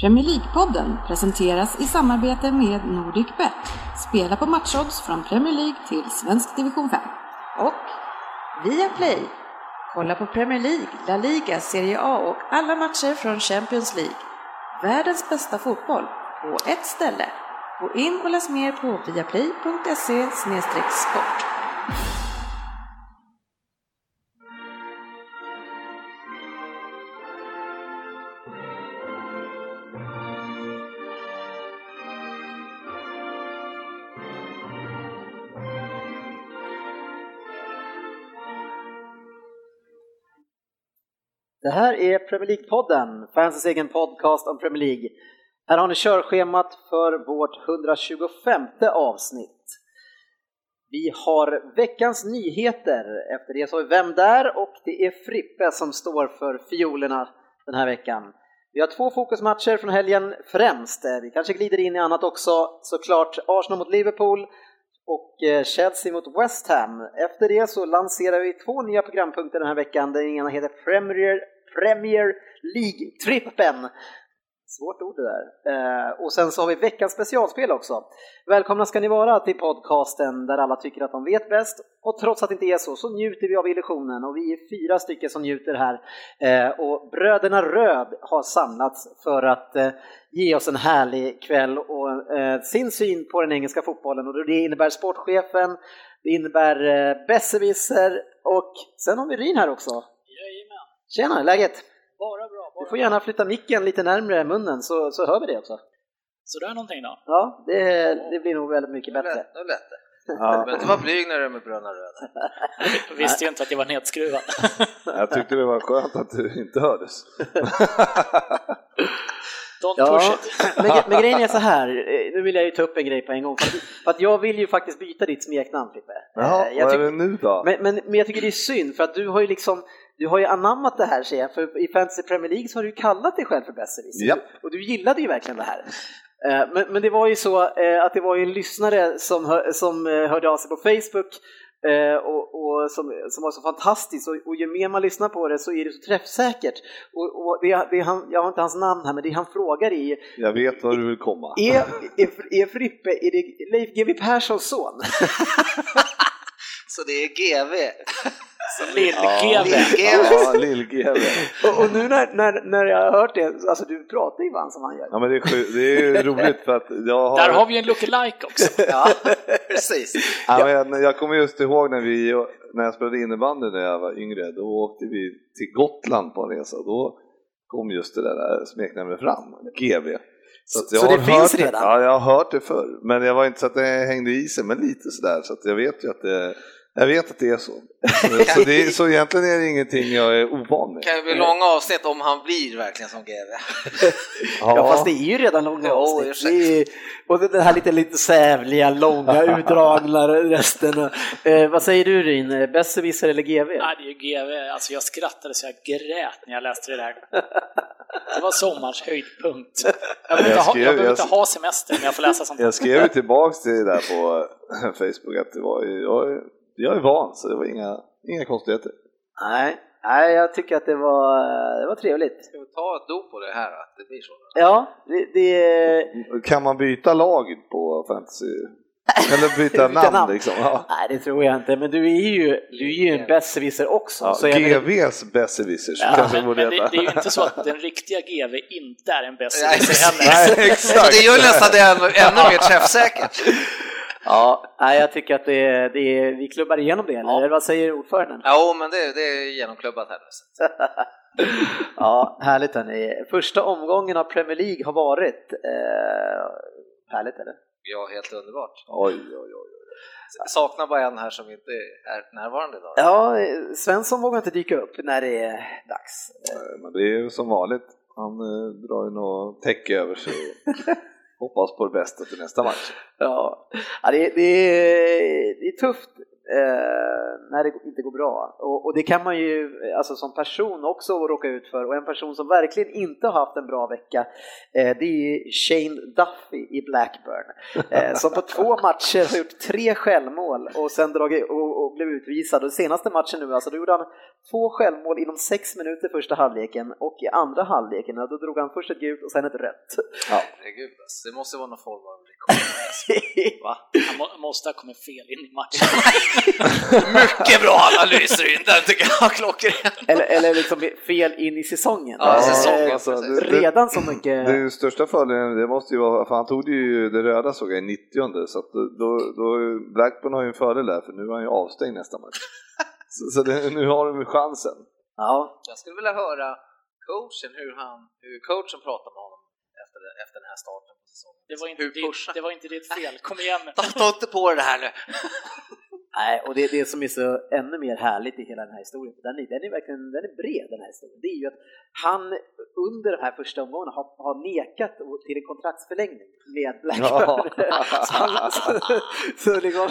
Premier League-podden presenteras i samarbete med NordicBet. Spela på matchodds från Premier League till svensk division 5. Och Viaplay. Kolla på Premier League, La Liga, Serie A och alla matcher från Champions League. Världens bästa fotboll på ett ställe. Gå in och läs mer på viaplay.se sport. Det här är Premier League-podden, fansens egen podcast om Premier League. Här har ni körschemat för vårt 125 avsnitt. Vi har veckans nyheter, efter det så har vi Vem där? och det är Frippe som står för fiolerna den här veckan. Vi har två fokusmatcher från helgen främst. Vi kanske glider in i annat också, såklart Arsenal mot Liverpool och eh, Chelsea mot West Ham. Efter det så lanserar vi två nya programpunkter den här veckan. Den ena heter Premier, Premier League-trippen. Svårt ord det där. Eh, och sen så har vi veckans specialspel också. Välkomna ska ni vara till podcasten där alla tycker att de vet bäst. Och trots att det inte är så, så njuter vi av illusionen. Och vi är fyra stycken som njuter här. Eh, och bröderna Röd har samlats för att eh, ge oss en härlig kväll och eh, sin syn på den engelska fotbollen. Och det innebär sportchefen, det innebär eh, besserwisser och sen har vi Ryn här också. Tjena, läget? bara bra. Bara Du får gärna flytta micken lite närmre munnen så, så hör vi det också. Sådär någonting då. Ja, det, det blir nog väldigt mycket bättre. nu lät det. Ja, Men vara blyg när du är med bruna röda. Jag visste ju inte att jag var nedskruvad. jag tyckte det var skönt att du inte hördes. Don't Ja, push it. men, gre- men grejen är så här, eh, nu vill jag ju ta upp en grej på en gång, för att, för att jag vill ju faktiskt byta ditt smeknamn Frippe. Jaha, Eh, jag vad är det nu då? men, men, men jag tycker det är synd, för att du har ju liksom du har ju anammat det här ser jag, för i Fantasy Premier League så har du ju kallat dig själv för besserwisser. Japp. Och du gillade ju verkligen det här. Eh, Men, men det var ju så eh, att det var ju en lyssnare som, hör, som eh, hörde av sig på Facebook och, och som, som var så fantastisk och, och ju mer man lyssnar på det så är det så träffsäkert. Och, och det, det han, jag har inte hans namn här men det han frågar är Jag vet var du vill komma. är, är, är Frippe, är det Leif GW Perssons son? Så det är GV. Lill-GW. Lill-GW. Ja, lill-GW. och, och nu när, när, när jag har hört det, alltså du pratar ju fan som han gör. Ja, men det är, sju- det är ju roligt för att jag har... Där har vi en lookalike också. Ja, precis. Ja, men jag kommer just ihåg när, vi, när jag spelade innebandy när jag var yngre, då åkte vi till Gotland på en resa. Då kom just det där smeknamnet fram, GV. Så- så har det finns redan? Ja, jag har hört det förr. Men jag var inte så att det hängde i sig, men lite sådär. Så att jag vet ju att det, jag vet att det är så. Så, det, är- så egentligen är det ingenting jag är ovan med. Det kan ju bli långa avsnitt om han blir verkligen som GV. Ja, fast det är ju redan långa avsnitt. ursäkta. Det är, och det här lite, lite sävliga, långa, utdragna resten. Eh, vad säger du Ryn, besserwisser eller GV? Nej, det är ju GW. Alltså jag skrattade så jag grät när jag läste det där. Det var sommarens höjdpunkt. Jag behöver Jag inte, ha, skrev- jag behöver jag- inte ha semester när jag får läsa sånt. Jag skrev ju tillbaks till det där på Facebook att det var, ju- jag, är- van så det var inga, inga konstigheter. Nej, nej, jag tycker att det var, det var trevligt. Ska vi ta ett dop på det här att det blir så? Ja, det, det Kan man byta lag på fantasy? Eller byta Byta namn, namn. liksom? Ja. Nej, det tror jag inte, men du är ju, du är ju en besserwisser också. Ja, så GVs besserwissers Ja, kanske Men, borde men det, det är ju inte så att den riktiga GW inte är en Nej, besserwisser heller. Nej, exakt. det gör nästan det ännu, ännu mer träffsäkert. Ja, nej, jag tycker att det, det, vi klubbar igenom det, eller Ja. vad säger ordföranden? Jo, men det, det är genomklubbat här nu. Ja, härligt hörni. Första omgången av Premier League har varit eh, härligt eller? Ja, helt underbart. Oj, oj, oj. Saknar bara en här som inte är närvarande idag. Ja, Svensson vågar inte dyka upp när det är dags. Men det är ju som vanligt. Han eh, drar ju något täcke över sig hoppas på det bästa till nästa match. Ja, ja det, det, det är tufft eh, när det inte går bra. Och, och, det kan man ju alltså som person också råka ut för. Och en person som verkligen inte har haft en bra vecka, eh, det är Shane Duffy i Blackburn. Eh, som på två matcher har gjort tre självmål och sen dragit och, och blev utvisad. Och senaste matchen nu, alltså då gjorde han två självmål inom sex minuter första halvleken och i andra halvleken, då drog han först ett gult och sen ett rött. Ja. Herregud, alltså, det måste vara någon form av rekord. Va? Han må, måste ha kommit fel in i matchen. Mycket bra analys Ryn, den tycker jag klockren. Eller, eller liksom fel in i säsongen. Ja, säsongen alltså, precis. det- Redan så mycket... Den största fördelen, det måste ju vara, för han tog ju det röda såg jag i 90 så att då, då, Blackburn har ju en fördel där för nu är han ju avstängd nästa match. Så, så det, nu har de ju chansen. Ja, Jag skulle vilja höra coachen, hur, han, hur coachen pratar med honom efter, efter den här starten på säsongen. Det var, inte Hur ditt, det var inte ditt fel, kom igen nu. Ta, ta inte på det här nu! Nej, och det, det som är så ännu mer härligt i hela den här historien, den är, den är verkligen den är bred den här historien, det är ju att han under de här första omgångarna har, har nekat till en kontraktsförlängning med Blackburn. så han, så, så liksom,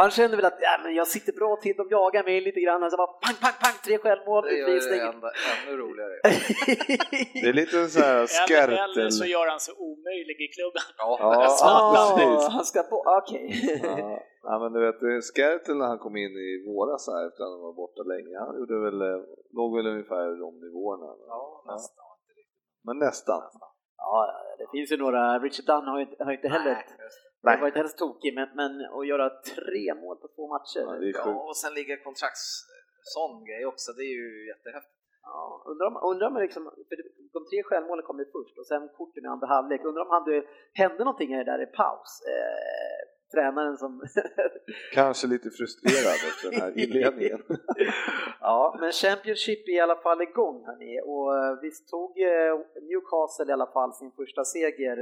han känner väl att ja, men jag sitter bra till, de jagar mig lite grann, och så bara pang, pang, pang, tre självmål, utvisning. det ända, ännu roligare. Det är lite så här Eller, eller skärtel. så gör han sig omöjlig i klubben. Ja, Ja, precis. han ska på, okej. Ja, ja, men du vet, Skertel när han kom in i våras här efter att han var borta länge, han gjorde väl, eh, låg väl ungefär i de nivåerna. ja, nästan. Men nästan. Ja, det finns ju några, Richard Dunn har ju inte, har inte heller Nej, det. Det var inte heller tokig, men, men att göra tre mål på två matcher. Ja, det Ja, och sen ligger kontrakts... Sån grej också, det är ju jättehäftigt. Ja, undrar om, undrar om det liksom, för det- de tre självmålen kom ju först och sen korten i andra halvlek. Undrar om hade, hände någonting där i paus? Eh, tränaren som... Kanske lite frustrerad efter den här inledningen. ja, men Championship är i alla fall igång hörni och eh, visst tog eh, Newcastle i alla fall sin första seger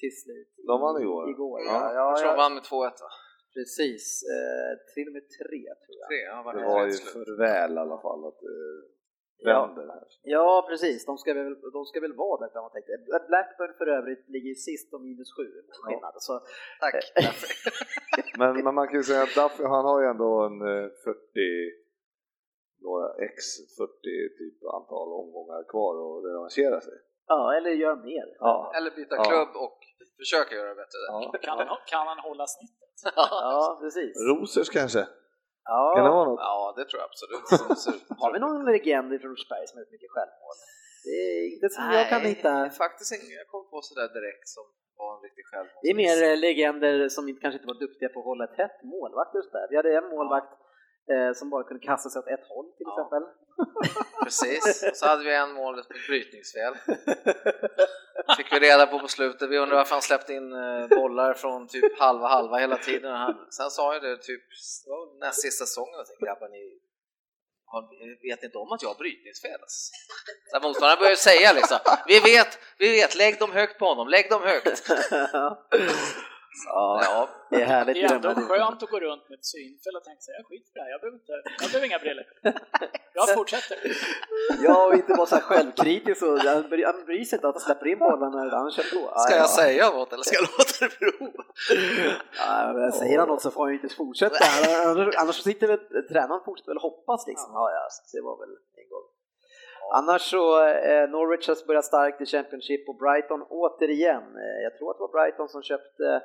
till slut. De vann igår. igår. Ja, Ja, ja, Jag tror de vann med 2-1 va? precis. Eh, till och med tre tror jag. Tre, ja, var Det det var ju för väl i alla fall att Ja. Vänder här. Ja, precis. De ska väl, de ska väl vara där, tänkte. Blackburn för övrigt ligger sist och minus sju skillnad. Så, Tack. Men, men man kan ju säga att Duffy, han har ju ändå en eh, 40, några x 40 typ antal omgångar kvar och revanschera sig. ja, eller gör mer. Ja. Eller byta Ja. klubb och försöka göra det bättre. Ja. Kan han, kan han hålla snittet? Ja, precis. Rosers kanske? Kan det Ja. vara något? Ja, det tror jag absolut. Har vi någon legend från Rosersberg som har gjort mycket självmål? Det är inte som jag kan Nej, hitta. faktiskt ingen jag kom på sådär direkt som var en riktig självmål. Det är mer eh, legender som kanske inte var duktiga på att hålla ett tätt målvakt just där. Vi hade en målvakt eh, som bara kunde kasta sig åt ett håll till Ja. exempel. Precis, så hade vi en mål med brytningsfel. Fick vi reda på på slutet, vi undrar varför han släppte in eh, bollar från typ halva halva hela tiden. Sen sa jag det typ, det var näst sista säsongen, jag tänkte grabbar ni vet inte om att jag har brytningsfel? Alltså. Motståndaren började säga liksom, vi vet, vi vet, lägg dem högt på honom, lägg dem högt. ja, Ja, det är härligt. Det är ändå skönt att gå runt med ett synfel och tänka sig, jag skiter i det här, jag behöver, inte, jag behöver inga briller. Jag fortsätter. Ja, och inte vara så här självkritisk och han bryr, sig inte att han släpper in bollarna när han kör på. Ska ja. jag säga något eller ska jag låta det bero? Ja, men säger han något så får han ju inte fortsätta. Annars, sitter väl tränaren fortsätter väl hoppas liksom. Ja, ja, det var väl en gång. Annars så, eh, Norwich har börjat starkt i Championship och Brighton återigen. Eh, jag tror att det var Brighton som köpte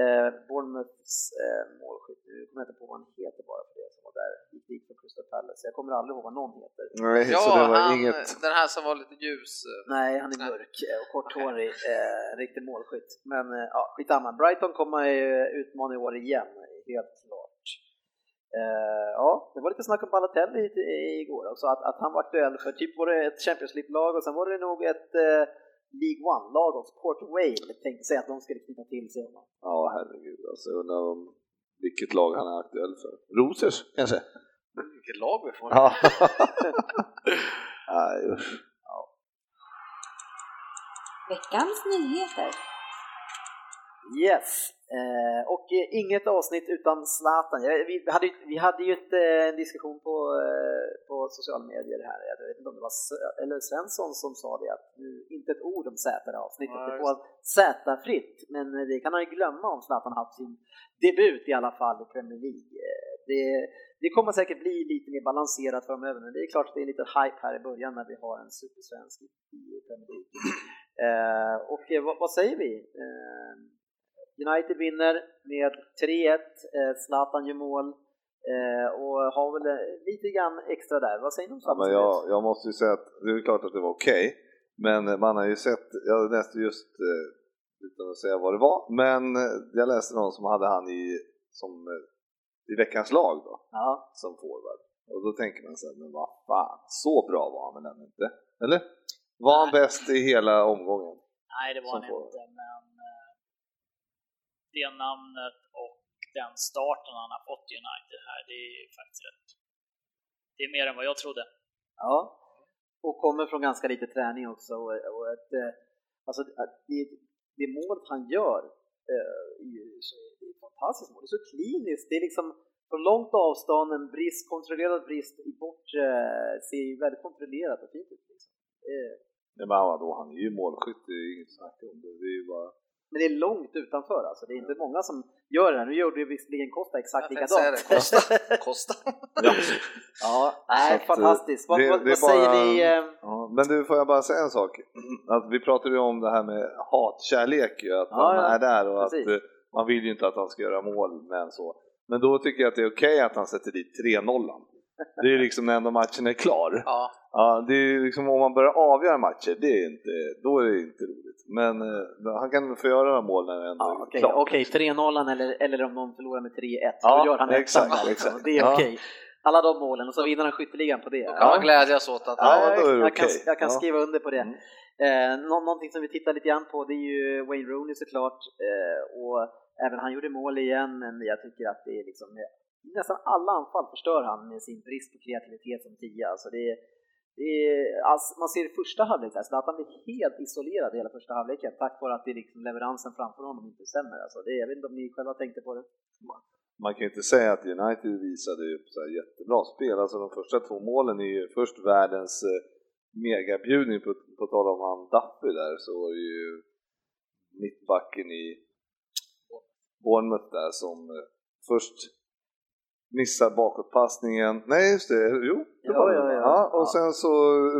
eh, Bournemouths eh, målskytt. Nu kommer jag inte på vad han heter bara för det som var där. Gick dit för Crystal Palace. Jag kommer aldrig ihåg vad någon heter. Nej, så Ja, det var han, inget... den här som var lite ljus. eh, Nej, han är mörk eh, och korthårig, eh, riktig målskytt. Men eh, ja, skitsamma. Brighton kommer ju utmana i år igen, helt klart. Eh, ja, det var lite snack om Balotelli i- i- igår också, att, att han var aktuell för typ var det ett Champions League-lag och sen var det nog ett eh, League One-lag också, Port Vale tänkte sig att de skulle knyta till sig honom. Ja, herregud. Alltså, jag undrar om vilket lag han är aktuell för. Rosers kanske? Vilket lag vi får. Ja. Nej, usch. Veckans nyheter. Yes, eh, och eh, inget avsnitt utan Zlatan. Vi, hade, ju- vi hade ju ett, en diskussion på, eh, på sociala medier här, jag vet inte om det var eller Svensson som sa det, att nu, inte ett ord om Z i det får Z-fritt, men eh, det kan han ju glömma om Zlatan haft sin debut i alla fall i Premier League. Det, det kommer säkert bli lite mer balanserat framöver, men det är klart att det är lite hype här i början när vi har en supersvensk i Premier League. Eh, och vad, vad, säger vi? Eh, United vinner med 3-1, eh, Zlatan gör mål eh, och har väl eh, lite grann extra där. Vad säger ni om ja, men jag, jag måste ju säga att det är klart att det var okej, okay, men man har ju sett, jag läste just utan att säga vad det var, men jag läste någon som hade han i, som, i veckans lag då, ja. som forward. Och då tänker man sig, men vad fan, så bra var han väl inte? Eller? Var han bäst i hela omgången? Nej, det var han inte, men det namnet och den starten han har fått i United här, det är faktiskt rätt. Det är mer än vad jag trodde. Ja, och kommer från ganska lite träning också. Och, och ett, eh, alltså, det, det mål han gör eh, är ju så, det är ett fantastiskt mål. Det är så kliniskt. Det är liksom från långt avstånd, en brist, kontrollerad brist i bortre, ser ju väldigt kontrollerat och fint ut. Liksom. Nej, men vadå, han är ju målskytt, det är inget snack om det. det är ju bara... Men det är långt utanför alltså, det är inte många som gör det här. Nu gjorde ju visserligen Costa exakt likadant. Kosta. Kosta. ja, ja nej, eh, fantastiskt. Vad, det, vad, vad säger bara, ni? Eh? Ja, men du, får jag bara säga en sak? Att vi pratade ju om det här med hatkärlek, ju, att ja, han är där och precis. att eh, man vill ju inte att han ska göra mål, men så. Men då tycker jag att det är okej okay att han sätter dit 3-0. Det är liksom när ändå matchen är klar. Ja. Ja, det är liksom om man börjar avgöra matcher, det är inte, då är det inte roligt. Men eh, han kan få göra mål när det ändå ja, okay, är klart. Okej, okay, 3-0 eller, eller om de förlorar med 3-1, ja, då gör han exakt, liksom. exakt. Det är okej. Okay. Alla de målen och så vinner han skytteligan på det. Då kan man glädjas åt att... Ja, jag, jag, kan, jag kan skriva under på det. Mm. Eh, nå någonting som vi tittar lite grann på det är ju Wayne Rooney såklart. Eh, och även han gjorde mål igen, men jag tycker att det är liksom nästan alla anfall förstör han med sin brist på kreativitet som tia. Alltså det, det är, alltså man ser i första halvlek, att han blir helt isolerad i hela första halvleken tack vare att det liksom leveransen framför honom inte stämmer. Alltså det, jag vet inte om ni själva tänkte på det? Man kan ju inte säga att United visade upp så jättebra spel. Alltså de första två målen är ju först världens eh, megabjudning, på, på tal om han Duffy där, så var det ju mittbacken i Bournemouth där som eh, först missar bakåtpassningen. Nej, just det. Jo, det ja, ja, ja. ja, Och sen så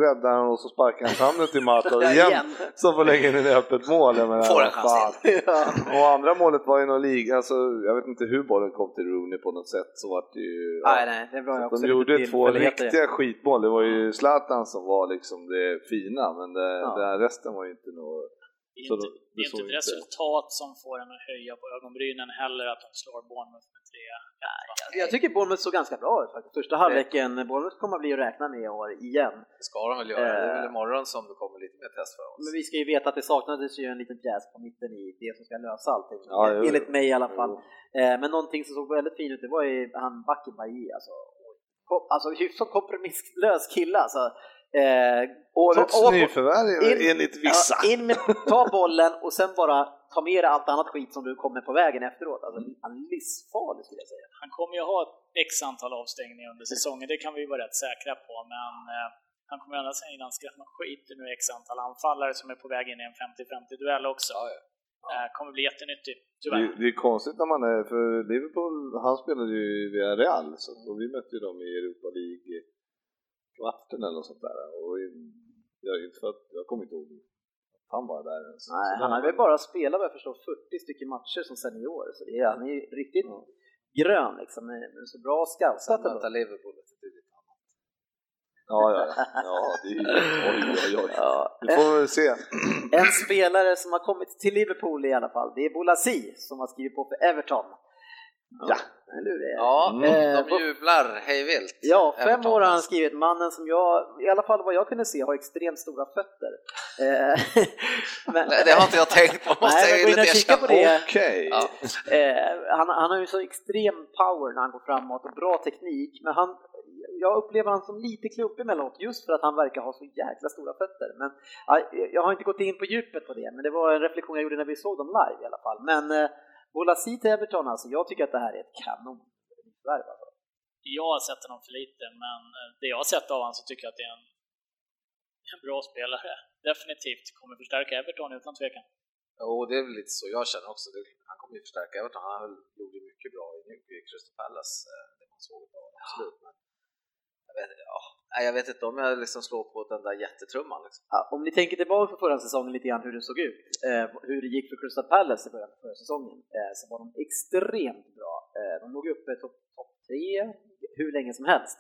räddar han och så sparkar han fram till Marta igen, igen. som får lägga in ett öppet mål. Jag menar, får en chans Och andra målet var ju någon liga, alltså, jag vet inte hur bollen kom till Rooney på något sätt så vart det ju... Nej, nej, det var de gjorde två riktiga skitmål, det var ju Zlatan som var liksom det fina, men det, det resten var ju inte något det är inte, det är inte ett resultat som får en att höja på ögonbrynen heller att de slår Bournemouth med tre. Nej, jag tycker Bournemouth såg ganska bra ut faktiskt. Första halvleken, Bournemouth kommer att bli att räkna med i år igen. Det ska de väl göra, det är väl eh, imorgon som det kommer lite mer test för oss. Men vi ska ju veta att det saknades ju en liten pjäs på mitten i det som ska lösa allting. Ja, Enligt mig i alla fall. Jo. Eh, men någonting som såg väldigt fint ut, det var ju han Backen Bailly alltså. Alltså hyfsat kompromisslös kille alltså. Eh, Årets ta, nyförvärv enligt vissa. Ja, in med, ta bollen och sen bara ta med dig allt annat skit som du kommer på vägen efteråt. Alltså, han är livsfarlig skulle jag säga. Han kommer ju ha ett x antal avstängningar under säsongen, det kan vi vara rätt säkra på, men eh, han kommer annars innan skrämma skiten nu x antal anfallare som är på väg in i en 50-50 duell också. Ja, ja. Eh, kommer bli jättenyttig, tyvärr. Det, det, är konstigt när man är, för Liverpool, han spelade ju i Real, så, och vi mötte ju dem i Europa League kvarten eller något sånt där. Och jag, inte för att, jag kommer inte ihåg att han var där ens. Nej, han har väl bara spelat vad jag förstår 40 stycken matcher som senior, så det är, han är ju riktigt mm. grön liksom, med, med så bra scoutat. Möta Liverpool Ja, ja, ja, det är oj, oj, oj. Ja. Det får vi se. En spelare som har kommit till Liverpool i alla fall, det är Bolasi som har skrivit på för Everton. Ja, eller hur? Ja, mm. de jublar hejvilt. Ja, fem år har han skrivit. Mannen som jag, i alla fall vad jag kunde se, har extremt stora fötter. Eh, men, det har inte jag tänkt på, måste nej, jag lite kika på det. Okay. Ja. Eh, han, han har ju så extrem power när han går framåt och bra teknik, men han, jag upplever han som lite klumpig emellanåt just för att han verkar ha så jäkla stora fötter. Men, jag har inte gått in på djupet på det, men det var en reflektion jag gjorde när vi såg dem live i alla fall. Men eh, Bolasi till Everton alltså, jag tycker att det här är ett kanonvärv alltså. Jag har sett honom för lite, men eh, det jag har sett av honom så tycker jag att det är en, en bra spelare. Definitivt kommer förstärka Everton utan tvekan. Jo, det är väl lite så jag känner också. Han kommer ju förstärka Everton. Han gjorde mycket mycket bra i, i Crystal Palace, eh, det man såg av absolut. Men jag, vet, inte om jag liksom slår på den där jättetrumman. Liksom. Ja, om ni tänker tillbaka på förra säsongen lite grann hur det såg ut, eh, hur det gick för Crystal Palace i början på förra säsongen, eh, så var de extremt bra. Eh, de låg uppe i topp top tre hur länge som helst.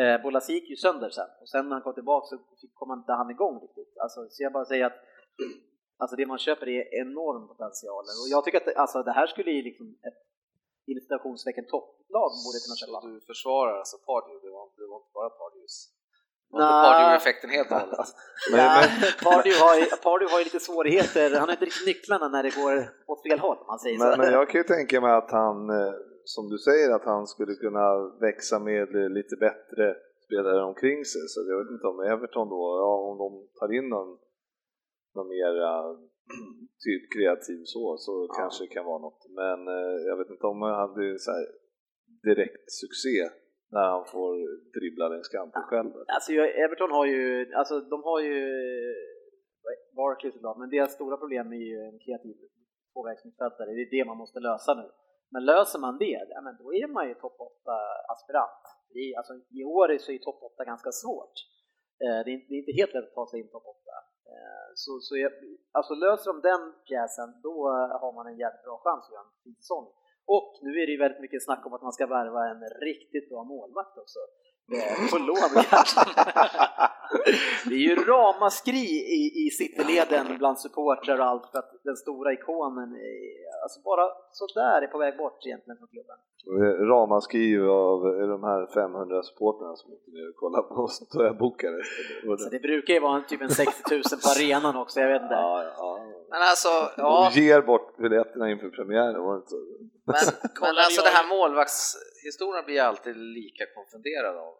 Eh, Bolas gick ju sönder sen och sen när han kom tillbaka så kom han inte han igång riktigt. Alltså, så jag bara säger att alltså det man köper är enorm potential och jag tycker att alltså, det här skulle ju liksom ett inspirationstecken topplag borde kunna köpa. Så du försvarar alltså Pardew, det var, det var inte bara Pardews? Pardew-effekten helt och hållet? Men, Nej, men, Pardew har, ju- Pardew har ju lite svårigheter, han har inte riktigt nycklarna när det går åt fel håll om man säger så. men, men jag kan ju tänka mig att han, eh, som du säger, att han skulle kunna växa med lite bättre spelare omkring sig. Så jag vet inte om Everton då, ja, om de tar in någon, någon mer eh, typ kreativ så, så kanske det kan vara något. Men eh, jag vet inte om han blir så här direkt succé när han får dribbla längs kanten själv. Alltså Everton har ju, alltså de har ju Barkley såklart, men deras stora problem är ju en kreativ tvåvägsmittfältare, det är det man måste lösa nu. Men löser man det, ja, men då är man ju topp 8-aspirant. I, alltså, I år så är topp 8 ganska svårt. Eh, det, är, inte- det är inte helt lätt att ta sig in topp 8. Eh, så, så jag, alltså löser de den pjäsen, då har man en jävligt bra chans att göra en fin säsong. Och nu är det ju väldigt mycket snack om att man ska värva en riktigt bra målvakt också. På lån kanske. Det är ju ramaskri i, i cityleden bland supportrar och allt för att den stora ikonen är, alltså bara sådär är på väg bort egentligen från klubben. Ramaskri av de här 500 supportrarna som ner och kollade på Stoja Bukarest. Så det brukar ju vara en, typ en 60 000 på arenan också, jag vet inte. Ja, ja. Men alltså, ja, De ger bort biljetterna inför premiären, var det inte så? men, men Kollar alltså det här målvaktshistorien blir jag alltid lika konfunderad av,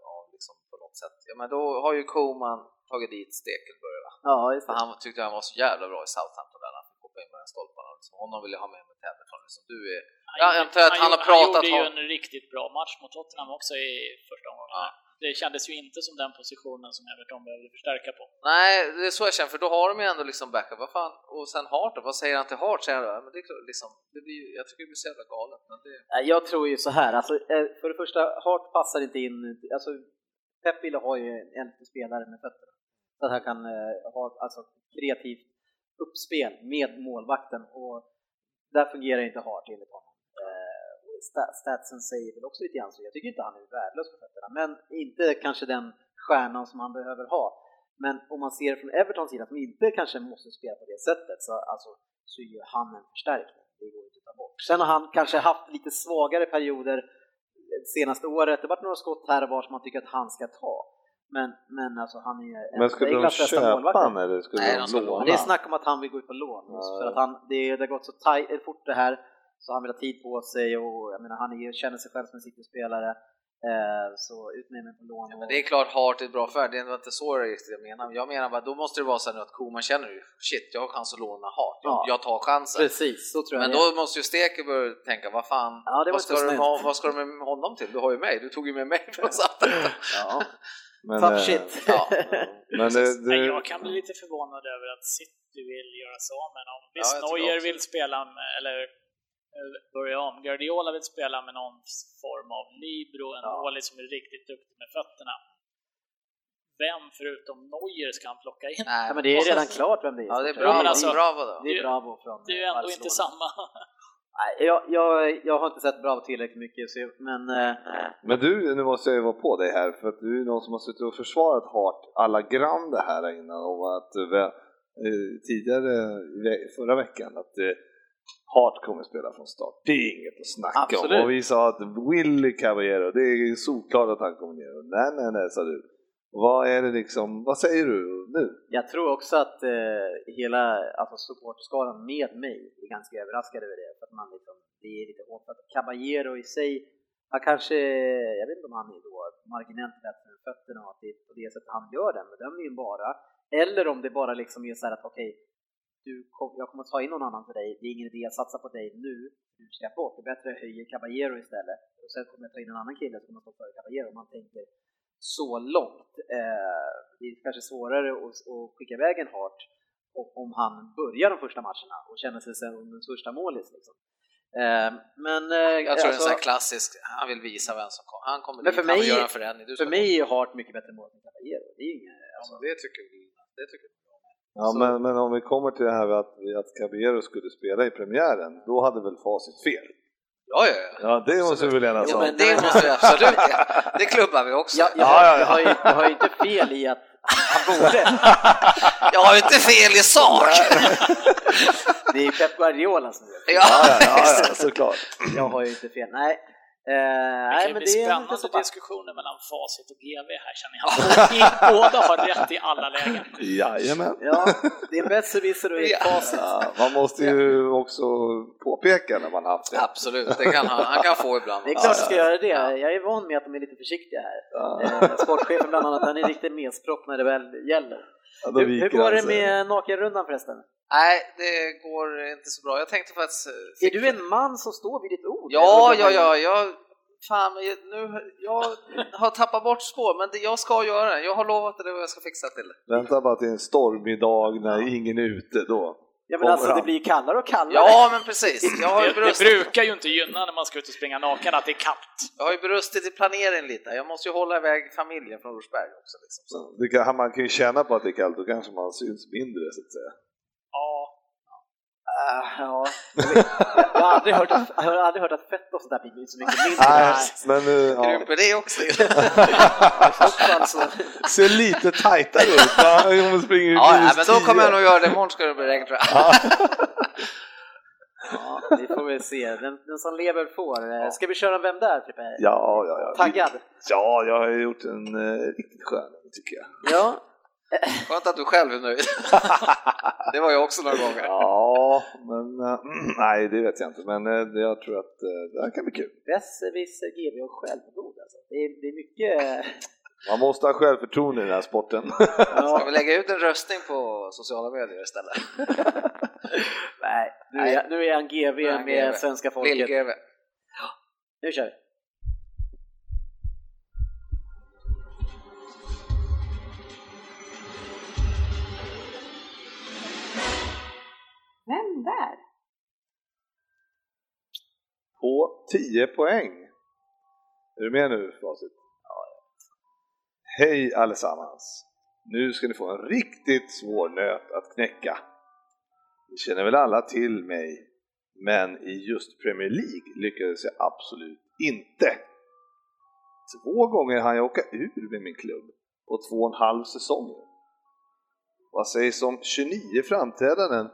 något sätt. Ja, men då har ju Koman tagit dit Stekelberg va? Ja, just det. han tyckte han var så jävla bra i Southampton där han fick hoppa in mellan stolparna. Liksom. Honom vill jag ha med mig till Everton. Liksom. Du är... Jag antar att han har pratat Han gjorde ju en riktigt bra match mot Tottenham också i första omgången. Ja. Det kändes ju inte som den positionen som Everton behövde förstärka på. Nej, det är så jag känner, för då har de ju ändå liksom backup. Vad fan? Och sen Hart? Vad säger han till Hart? Säger han, men det är klart, liksom, det blir, jag tycker det blir så jävla galet. Men det... Jag tror ju så här, alltså, eh, för det första, Hart passar inte in, alltså Pep ville ha ju en spelare med fötterna. Så att han kan eh, ha alltså, kreativt uppspel med målvakten och där fungerar inte Hart enligt honom. Eh, statsen säger väl också lite grann så, jag tycker inte han är värdelös på fötterna, men inte kanske den stjärnan som han behöver ha. Men om man ser från Evertons sida, som inte kanske måste spela på det sättet, så, alltså, så är ju han en förstärkning. Det går inte att ta bort. Sen har han kanske haft lite svagare perioder senaste året. Det har varit några skott här och var som man tycker att han ska ta. Men, men alltså han är en Men skulle de köpa han eller skulle Nej, de låna? Det är snack om att han vill gå ut på lån just för att han, det, det har gått så taj, fort det här så han vill ha tid på sig och jag menar han är, känner sig själv som en City-spelare så ut med mig på lån. Ja, men det är klart Hart är ett bra färd, det är inte så riktigt jag menar. Jag menar bara, då måste det vara så här nu att Koman känner ju, shit, jag har chans att låna Hart, jag, Ja. jag tar chansen. Precis, så tror jag Men det då måste ju Stekeberg tänka, vad fan, Ja, det var vad, inte ska du, vad ska du med honom till? Du har ju mig, du tog ju med mig från Southampton. Ja, Men, tough eh, shit. Ja. Men det, Nej, det, jag kan bli lite förvånad över att City vill göra sig av med honom. Ja, Visst, jag tycker Neuer vill spela med, eller börja om. Guardiola vill spela med någon form av libero, en Ja. målis som är riktigt duktig med fötterna. Vem förutom Neuer ska han plocka in? Nej, men det är redan klart vem det är. Ja, det är Jo, bra. men alltså- Bravo då. det är Bravo från Det är ju ändå inte Barcelona. samma. Nej, jag, jag, jag har inte sett Bravo tillräckligt mycket, så, men eh, men du, nu måste jag ju vara på dig här för att du är någon som har suttit och försvarat Hart alla grande här innan om att eh, eh, tidigare förra veckan att eh, Hart kommer spela från start. Det är inget att snacka Absolut. om. Och vi sa att Willy Caballero, det är solklart att han kommer ner. Och Nej, nej, nej, sa du. Vad är det liksom, vad säger du nu? Jag tror också att eh, hela alltså supporterskaran med mig är ganska överraskade över det. För att man liksom, det är lite hårt. Att Caballero i sig, han kanske, jag vet inte om han är då marginellt bättre med fötterna och att det är på det sättet han gör den bedömningen bara. Eller om det bara liksom är så här att okej, du kom, jag kommer att ta in någon annan för dig, det är ingen idé att satsa på dig nu, du ska bort, det är bättre att höja Caballero istället. Och sen kommer jag ta in en annan kille som kommer att stå före Caballero, om man tänker så långt. Eh, det är kanske svårare att, att skicka iväg en Hart och- om han börjar de första matcherna och känner sig som en första målis. Liksom. Eh, men eh, Jag tror det är en alltså, sån klassisk, han vill visa vem som kommer. Han kommer Men dit, för han vill mig- göra en förändring. Du för mig är Hart mycket bättre mål än Caballero. Det är inga, alltså, det tycker vi. Det tycker vi. Ja, men, men om vi kommer till det här att, att Caballero skulle spela i premiären, då hade väl facit fel? Ja, ja, ja. Ja, det måste vi väl Jo, säga. men- Det måste vi absolut. Det klubbar vi också. jag, jag, Ja, ja, ja. jag, har ju, jag har ju inte fel i att han borde. Jag har ju inte fel i sak! Det är Pep Guardiola som gör det. Ja, Ja, ja, ja, ja, såklart. Jag har ju inte fel. Nej. Eh, Det nej, kan ju men bli spännande så diskussioner mellan Facit och GV här känner jag. Båda har rätt i alla lägen. Jajamän. Ja, det är besserwisser och ett facit. Ja, man måste ju också påpeka när man haft det. Absolut, det kan han, han kan få ibland. Det är klart jag ska göra det. Jag är van med att de är lite försiktiga här. Ja, Eh, sportchefen bland annat, han är riktigt mespropp när det väl gäller. Ja, Hur, hur går det med nakenrundan förresten? Nej, det går inte så bra. Jag tänkte faktiskt... Är du en man som står vid ditt ord? Ja, ja, ja, jag... Fan, nu, jag har tappat bort spår, men det, jag ska göra det. Jag har lovat det och jag ska fixa till det. Vänta bara till en stormig dag när ingen är ute då. Ja men alltså det blir ju kallare och kallare. Ja, men precis. Jag har ju Det, det brustit, brukar ju inte gynna när man ska ut och springa naken att det är kallt. jag har ju brustit i planeringen lite. Jag måste ju hålla iväg familjen från Rosberg också. Liksom. Så. Det kan, man kan ju känna på att det är kallt, då kanske man syns mindre så att säga. Ja, Ah, ja. Jag, har aldrig hört att, jag har aldrig hört att fett och sånt där blir så mycket mindre. Nej, men eh, ja. Krymper det också? I så fall så- ser lite tajtare ut. Ja, om man springer i ja, ja, minus men då kommer jag 10. nog göra det. Imorgon ska det bli regn tror jag. Ja, vi får väl se. Den, den som lever får. Eh, Ska vi köra Vem där? Frippe? Ja, ja, ja. Taggad? Ja, jag har gjort en eh, riktigt skön tycker jag. Ja. Skönt att du själv är nöjd. det var jag också några gånger. Ja, men eh, nej, det vet jag inte. Men eh, jag tror att eh, det här kan bli kul. Besserwisser, GV och självgod alltså. Det är, det är mycket... Man måste ha självförtroende i den här sporten. Ska Ja, vi lägga ut en röstning på sociala medier istället? nej, nu är, nu är han GV med GV. svenska folket. Lill-GV. Nu kör vi. Där? På 10 poäng. Är du med nu Facit? Hej allesammans! Nu ska ni få en riktigt svår nöt att knäcka. Ni känner väl alla till mig, men i just Premier League lyckades jag absolut inte. Två gånger hann jag åka ur med min klubb på två och en halv säsonger. Vad sägs om 29 framträdanden,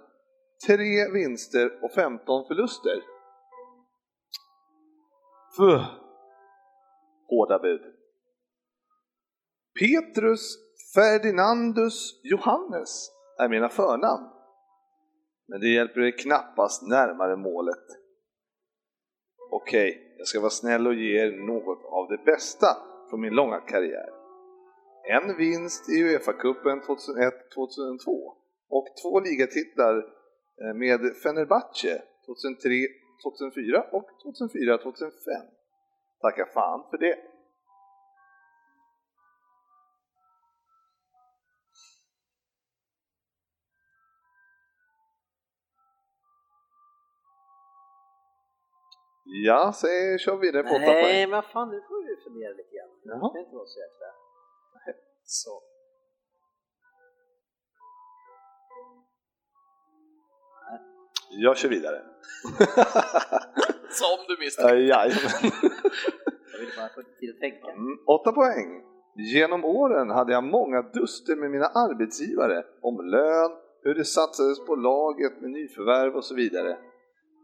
tre vinster och 15 förluster? Fuh. Hårda bud. Petrus Ferdinandus Johannes är mina förnamn. Men det hjälper er knappast närmare målet. Okej, jag ska vara snäll och ge er något av det bästa från min långa karriär. En vinst i Uefa-cupen 2001-2002 och två ligatitlar med Fenerbahce 2003, 2004 och 2004-2005. Tacka fan för det. Ja, säg, kör vidare på Nej, men fan nu får du fundera lite grann. Det kan inte vara så jäkla... Så. Jag kör vidare. Som du misstänkte. Äh, Jajamän. Jag vill bara få tid att tänka. Mm, åtta poäng. Genom åren hade jag många duster med mina arbetsgivare om lön, hur det satsades på laget med nyförvärv och så vidare.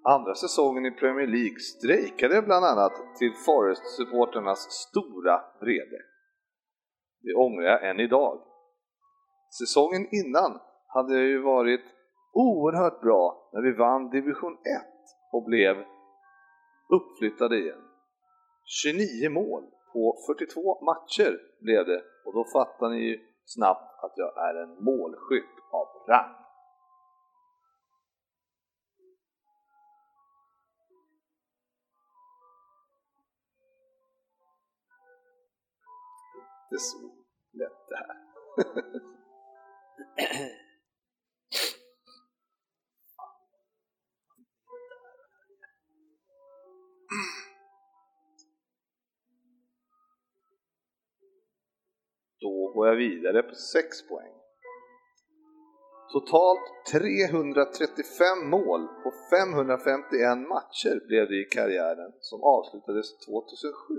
Andra säsongen i Premier League strejkade bland annat till Forest-supporternas stora vrede. Det ångrar jag än idag. Säsongen innan hade jag ju varit oerhört bra när vi vann division 1 och blev uppflyttade igen. 29 mål på 42 matcher blev det och då fattar ni ju snabbt att jag är en målskytt av rang. Inte så lätt det här. Går jag vidare på 6 poäng. Totalt 335 mål på 551 matcher blev det i karriären som avslutades 2007.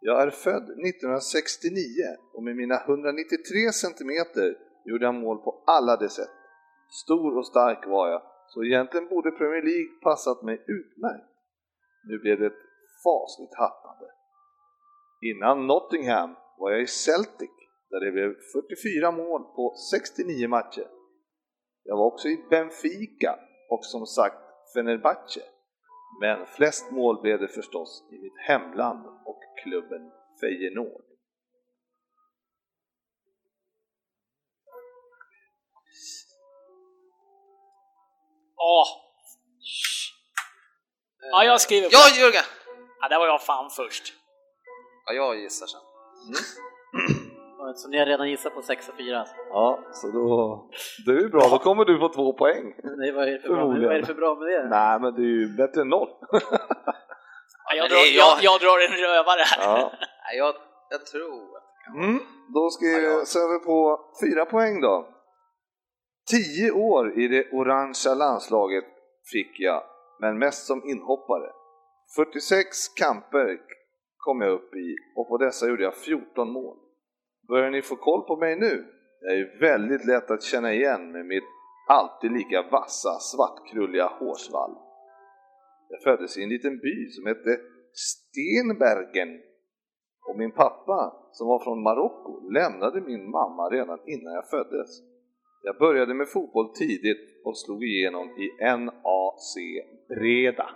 Jag är född 1969 och med mina 193 centimeter gjorde jag mål på alla de sätt. Stor och stark var jag, så egentligen borde Premier League passat mig utmärkt. Nu blev det ett fasligt hattande. Innan Nottingham var jag i Celtic där det blev 44 mål på 69 matcher. Jag var också i Benfica och som sagt Fenerbahce. Men flest mål blev det förstås i mitt hemland och klubben Feyenoord. Åh! Ja, jag skriver på. Ja, Jörgen! Ja, där var jag fan först. Ja, jag gissar sen. Så ni har redan gissat på 6 och 4? Ja, så då... Det är ju bra, då kommer du få två poäng. Nej, vad är det för bra, Förmodligen. vad är det för bra med det? Nej, men det är ju bättre än noll. Ja, jag, drar, jag, jag. drar en rövare här. Ja. Nej, jag, jag tror. Mm, då ska vi se på fyra poäng då. Tio år i det orangea landslaget fick jag, men mest som inhoppare. 46 kamper kom jag upp i och på dessa gjorde jag 14 mål. Börjar ni få koll på mig nu? Jag är ju väldigt lätt att känna igen med mitt alltid lika vassa svartkrulliga hårsvall. Jag föddes i en liten by som hette Stenbergen och min pappa, som var från Marocko, lämnade min mamma redan innan jag föddes. Jag började med fotboll tidigt och slog igenom i NAC Breda.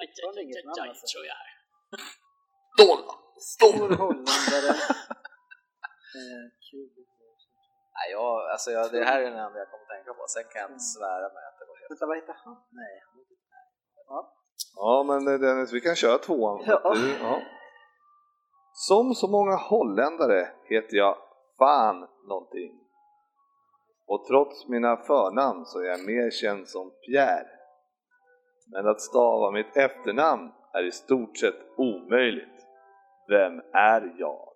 Aj, aj, aj, aj, tror jag här. Dollar! Stor holländare. eh. Nej, jag, alltså jag, det här är den enda jag kommer att tänka på. Sen kan jag inte svära mig att det var helt... Vänta, vad heter han? Nej, han heter Ja, men eh, Dennis, vi kan köra tvåan. Ja. Du, ja. Som så många holländare heter jag fan någonting. Och trots mina förnamn så är jag mer känd som Pierre. Men att stava mitt efternamn är i stort sett omöjligt. Vem är jag?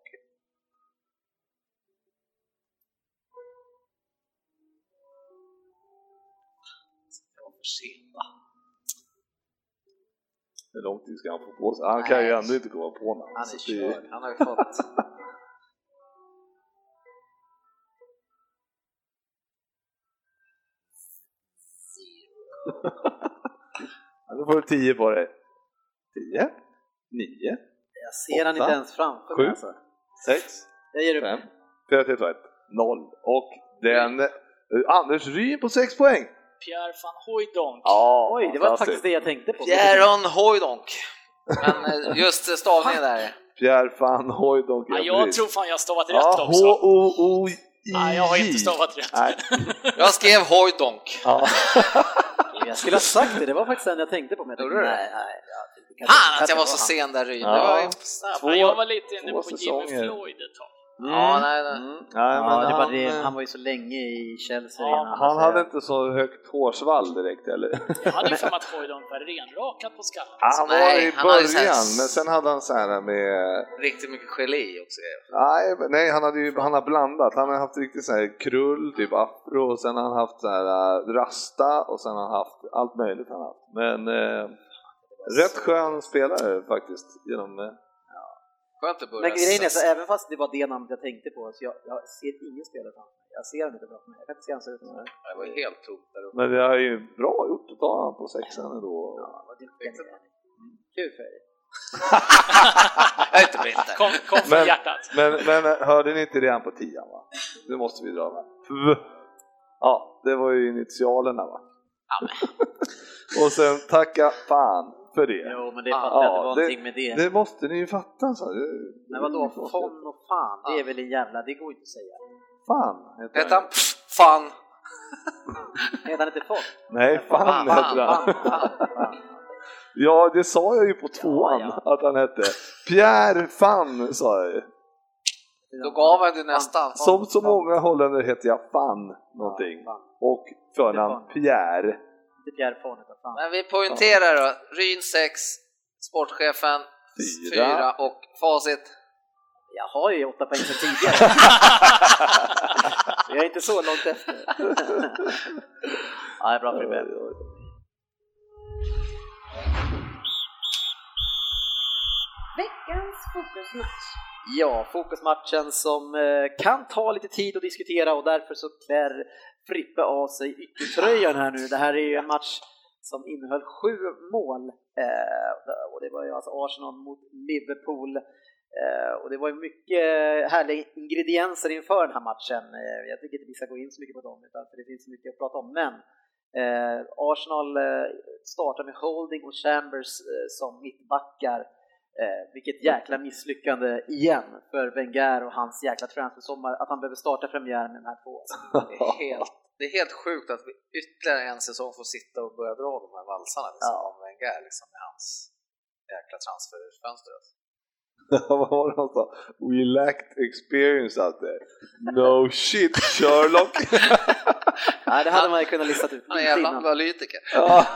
Va? Hur lång tid ska han få på sig? Han kan ju ändå inte komma på namn. Han är körd. Han har ju fått... Ja, då får du 10 på dig. 10, 9, Jag ser han Åtta, inte ens framför sju. mig alltså. 6, Jag ger upp. 5, 4, 3, 2, 1, 0. Och den... Anders Ryn på 6 poäng! Pierre van Hooijdonk. Ja, Oj, det var fantastiskt. faktiskt det jag tänkte på. Bjäron Hojdonk. Men eh, just stavningen där. Pierre van Hooijdonk. Ja, jag tror fan jag har stavat rätt ja, också. H-O-O-I. Nej, jag har inte stavat rätt. Nej. Jag skrev Hojdonk. Ja. Jag skulle ha sagt det, det var faktiskt den jag tänkte på. Men jag Gjorde tänkte, du det? nej, nej, ja, det kanske- Fan att jag var så han. sen där. Ja. Det var ju snabbt. Två- Ja, jag var lite inne två på Jimmy säsonger. Floyd ett tag. Ja, nej, nej. Mm. Nej, Ja, men det han, det. han var ju så länge i Chelsea Ja, innan. han hade inte så högt hårsvall direkt heller. Jag hade för mig att Hooijdonk var renrakad på skallen. Ja, han var Nej, i så här- början, men sen hade han så här med... Riktigt mycket gelé också. Nej, nej han, hade ju, han har blandat. Han har haft riktigt så här krull, typ afro, och sen har han haft så här äh, rasta och sen har han haft allt möjligt han har haft. Men eh, rätt skön spelare faktiskt. Genom, eh, Skönt att börja. Men grejen är så, så- även fast det var det namnet jag tänkte på, så jag, jag ser ingen spelare framför mig. Jag ser honom inte bra för mig. Jag kan inte se hans ut. Ja, Det var helt tomt där uppe. men det är ju bra gjort att ta honom på sexan ändå. vad duktiga ni är. Kul för er. Jag är inte bitter. Kom, kom från Men- hjärtat. Men, men hörde ni inte redan på tian va? Nu måste vi dra? Pv. Ja, det var ju initialerna va? och sen tacka fan för det. Jo, men det Ja, fattar jag att det var det- någonting med det. Det måste ni ju fatta. Så. Det, Men vadå, fon och fan, det är väl en jävla, det går inte att säga. Fan heter Hette han pff, fan? Heter han inte fon? Nej, fan, Fan, heter han. Fan, fan, fan. Ja, det sa jag ju på tvåan Ja, att han hette. Pierre Fan sa jag ju. Då gav han det nästan. Som så många holländare heter jag Fan någonting. Fan. Och förnamn Fan. Pierre. Utan fan. Men vi poängterar då. Ryn 6, Sportchefen, Fyra. fyra och facit. Jag har ju åtta poäng sedan tidigare. Så jag är inte så långt efter. ja, det är bra Frippe. Veckans fokusmatch. Ja, fokusmatchen som eh, kan ta lite tid att diskutera och därför så klär Frippe av sig yttertröjan här nu. Det här är ju en match som innehöll sju mål eh, och det var ju alltså Arsenal mot Liverpool eh, och det var ju mycket härliga ingredienser inför den här matchen. Eh, jag tycker inte vi ska gå in så mycket på dem utan för det finns så mycket att prata om men eh, Arsenal eh, startar med Holding och Chambers eh, som mittbackar Eh, vilket jäkla misslyckande igen för Wenger och hans jäkla transfersommar att han behöver starta premiären med de här två. Det är helt, det är helt sjukt att vi ytterligare en säsong får sitta och börja dra de här valsarna liksom, Ja. om Wenger liksom, med hans jäkla transferfönster. Alltså. Vad var det han sa? We lacked experience out there. No shit Sherlock! Nej, det hade man ju kunnat lista ut Han är en jävla analytiker. ja.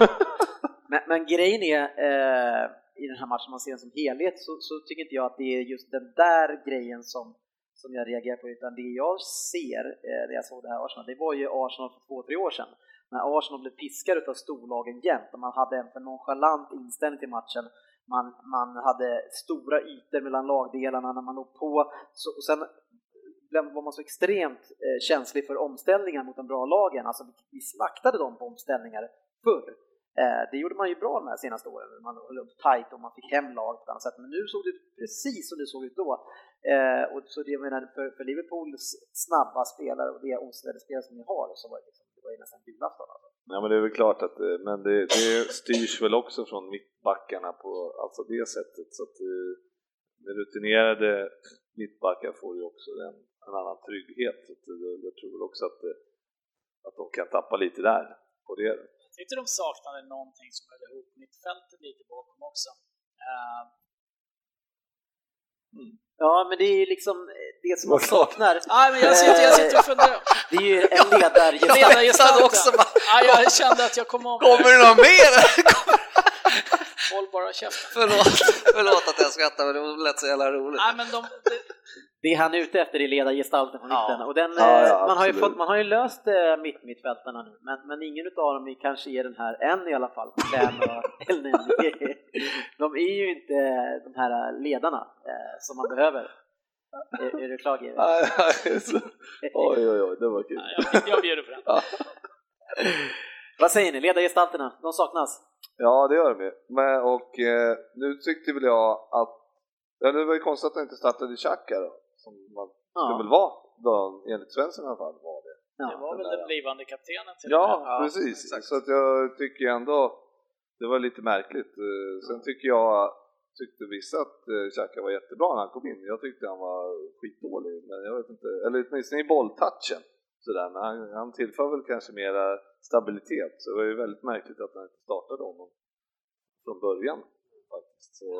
Men, men grejen är, eh, i den här matchen, om man ser den som helhet, så, så tycker inte jag att det är just den där grejen som, som jag reagerar på, utan det jag ser eh, när jag såg det här Arsenal, det var ju Arsenal för två, tre år sedan, när Arsenal blev piskade av storlagen jämt och man hade en för nonchalant inställning till matchen. Man, man hade stora ytor mellan lagdelarna när man låg på. Så, och sen var man så extremt eh, känslig för omställningar mot de bra lagen. Alltså vi slaktade dem på omställningar förr. Eh, det gjorde man ju bra de här senaste åren. Man höll upp tight och man fick hem lag på ett annat sätt. Men nu såg det precis som det såg ut då. Eh, och så det jag menar, för, för Liverpools snabba spelare och det omställda spelare som ni har så var det, liksom, det var ju nästan julafton. Alltså. Ja men det är väl klart att eh, men det, det styrs väl också från mittbackarna på alltså det sättet så att med rutinerade mittbackar får ju också en, en annan trygghet. Så att, jag tror väl också att, att de kan tappa lite där på det. Tyckte de saknade någonting som höll ihop mittfältet lite bakom också. Eh, Ja, men det är ju liksom eh, det som man saknar. Nej, men jag sitter, jag sitter och funderar. Det är ju en ledargestalt. Också Ja, jag kände att jag kom om. Kommer det något mer? Håll bara käften. förlåt, förlåt att jag skrattar men det lät så jävla roligt. Nej, men de, det, Det han är ute efter är ledargestalten från Ja. mitten. Och den, Ja, eh, ja, man, har ju fått, man har ju löst eh, mitt mittfältarna nu, men, men ingen av dem är kanske är den här, än i alla fall, och. De är ju inte de här ledarna eh, som man behöver. Är, är du klar GW? oj oj oj, det var kul. jag, jag bjuder på den. Vad säger ni, ledargestalterna, de saknas? Ja, det gör de ju. Men, och eh, nu tyckte väl jag att, ja, det var ju konstigt att han inte startade Xhaka då, som man skulle väl vara, då, enligt Svensson i alla fall var det. Det var väl den blivande kaptenen till Ja, den här. precis. exakt. Så att jag tycker ändå, det var lite märkligt. Eh, Sen tycker jag, tyckte vissa att eh, Xhaka var jättebra när han kom in. Jag tyckte han var skitdålig, men jag vet inte, eller åtminstone i bolltouchen. Sådär, men han, han tillför väl kanske mera stabilitet, så det var ju väldigt märkligt att han inte startade honom från början. Faktiskt. Så,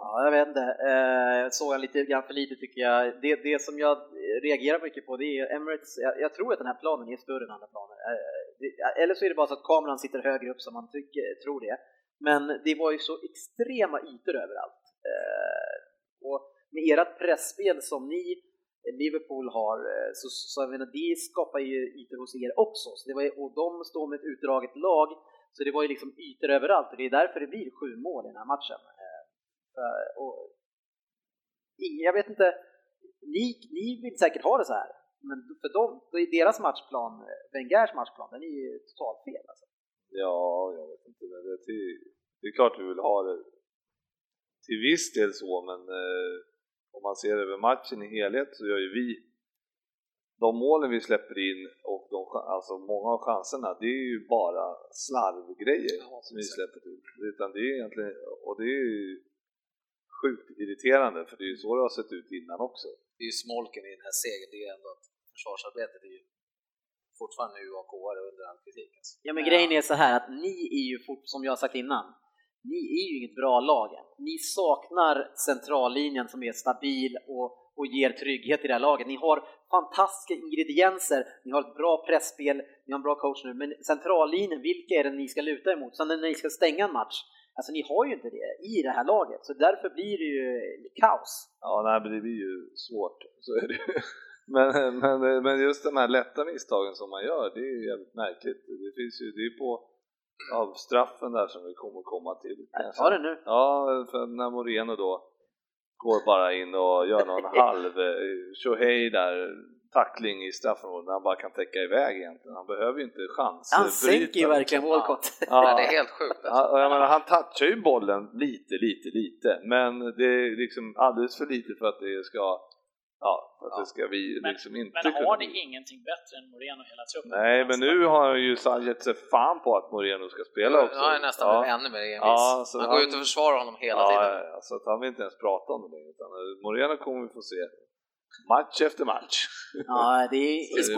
Ja, jag vet inte. Eh, jag såg han lite grann för lite tycker jag. Det, det som jag reagerar mycket på det är Emirates, jag, jag tror att den här planen är större än andra planer. Eh, eller så är det bara så att kameran sitter högre upp som man tycker, tror det. Men det var ju så extrema ytor överallt. Eh, och med ert pressspel som ni Liverpool har, så, så jag menar, det skapar ju ytor hos er också. Så det var, och de står med ett utdraget lag, så det var ju liksom ytor överallt och det är därför det blir sju mål i den här matchen. Eh, Eh, och jag vet inte, ni, ni vill säkert ha det så här, men för dem, då är deras matchplan, eh, Wengers matchplan, den är ju totalt fel. Alltså. ja, jag vet inte, men det, det, det är klart vi vill ha det till viss del så, men eh, om man ser över matchen i helhet så gör ju vi de målen vi släpper in och de, alltså många av chanserna, det är ju bara slarvgrejer som vi släpper till. Utan det är egentligen, och det är ju sjukt irriterande för det är ju så det har sett ut innan också. Det är ju smolken i den här segern, det är ju ändå att försvarsarbetet är ju fortfarande UAK-are under all kritik. Alltså. Ja men grejen är så här att ni är ju, fort, som jag har sagt innan, ni är ju inget bra lag än. Ni saknar centrallinjen som är stabil och, och ger trygghet i det här laget. Ni har fantastiska ingredienser, ni har ett bra pressspel, ni har en bra coach nu, men centrallinjen, vilka är det ni ska luta emot? Sen när ni ska stänga en match, Alltså ni har ju inte det i det här laget, så därför blir det ju kaos. Ja, nej, men det blir ju svårt, så är det. Men, men, men just de här lätta misstagen som man gör, det är ju jävligt märkligt. Det finns ju, det är på av straffen där som vi kommer komma till. Ta det nu. Ja, för när Moreno då går bara in och gör någon halv tjohej där, tackling i straffområdet när han bara kan täcka iväg egentligen. Han behöver ju inte chans. Han sänker ju verkligen Walcott. Ja. ja. det är helt sjukt. Alltså. Ja, jag menar, han touchar ju bollen lite, lite, lite, men det är liksom alldeles för lite för att det ska Ja, för att ja. det ska vi men, liksom inte Men har ni ingenting bättre än Moreno hela truppen? Nej, men nu har han ju gett sig fan på att Moreno ska spela också. Ja, nästan ja. ännu mer envis. Ja, han går ut och försvarar honom hela ja, tiden. Ja, så att han vill inte ens prata om det längre, utan Moreno kommer vi få se match efter match. Ja, det är, det,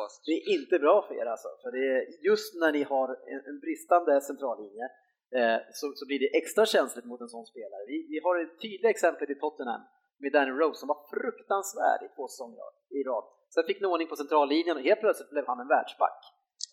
pass. det är inte bra för er alltså, för det är just när ni har en, en bristande centrallinje eh, så, så, blir det extra känsligt mot en sån spelare. Vi, vi har ett tydligt exempel i Tottenham med Danny Rose som var fruktansvärd i två säsonger i rad. Sen fick han ordning på centrallinjen och helt plötsligt blev han en världsback.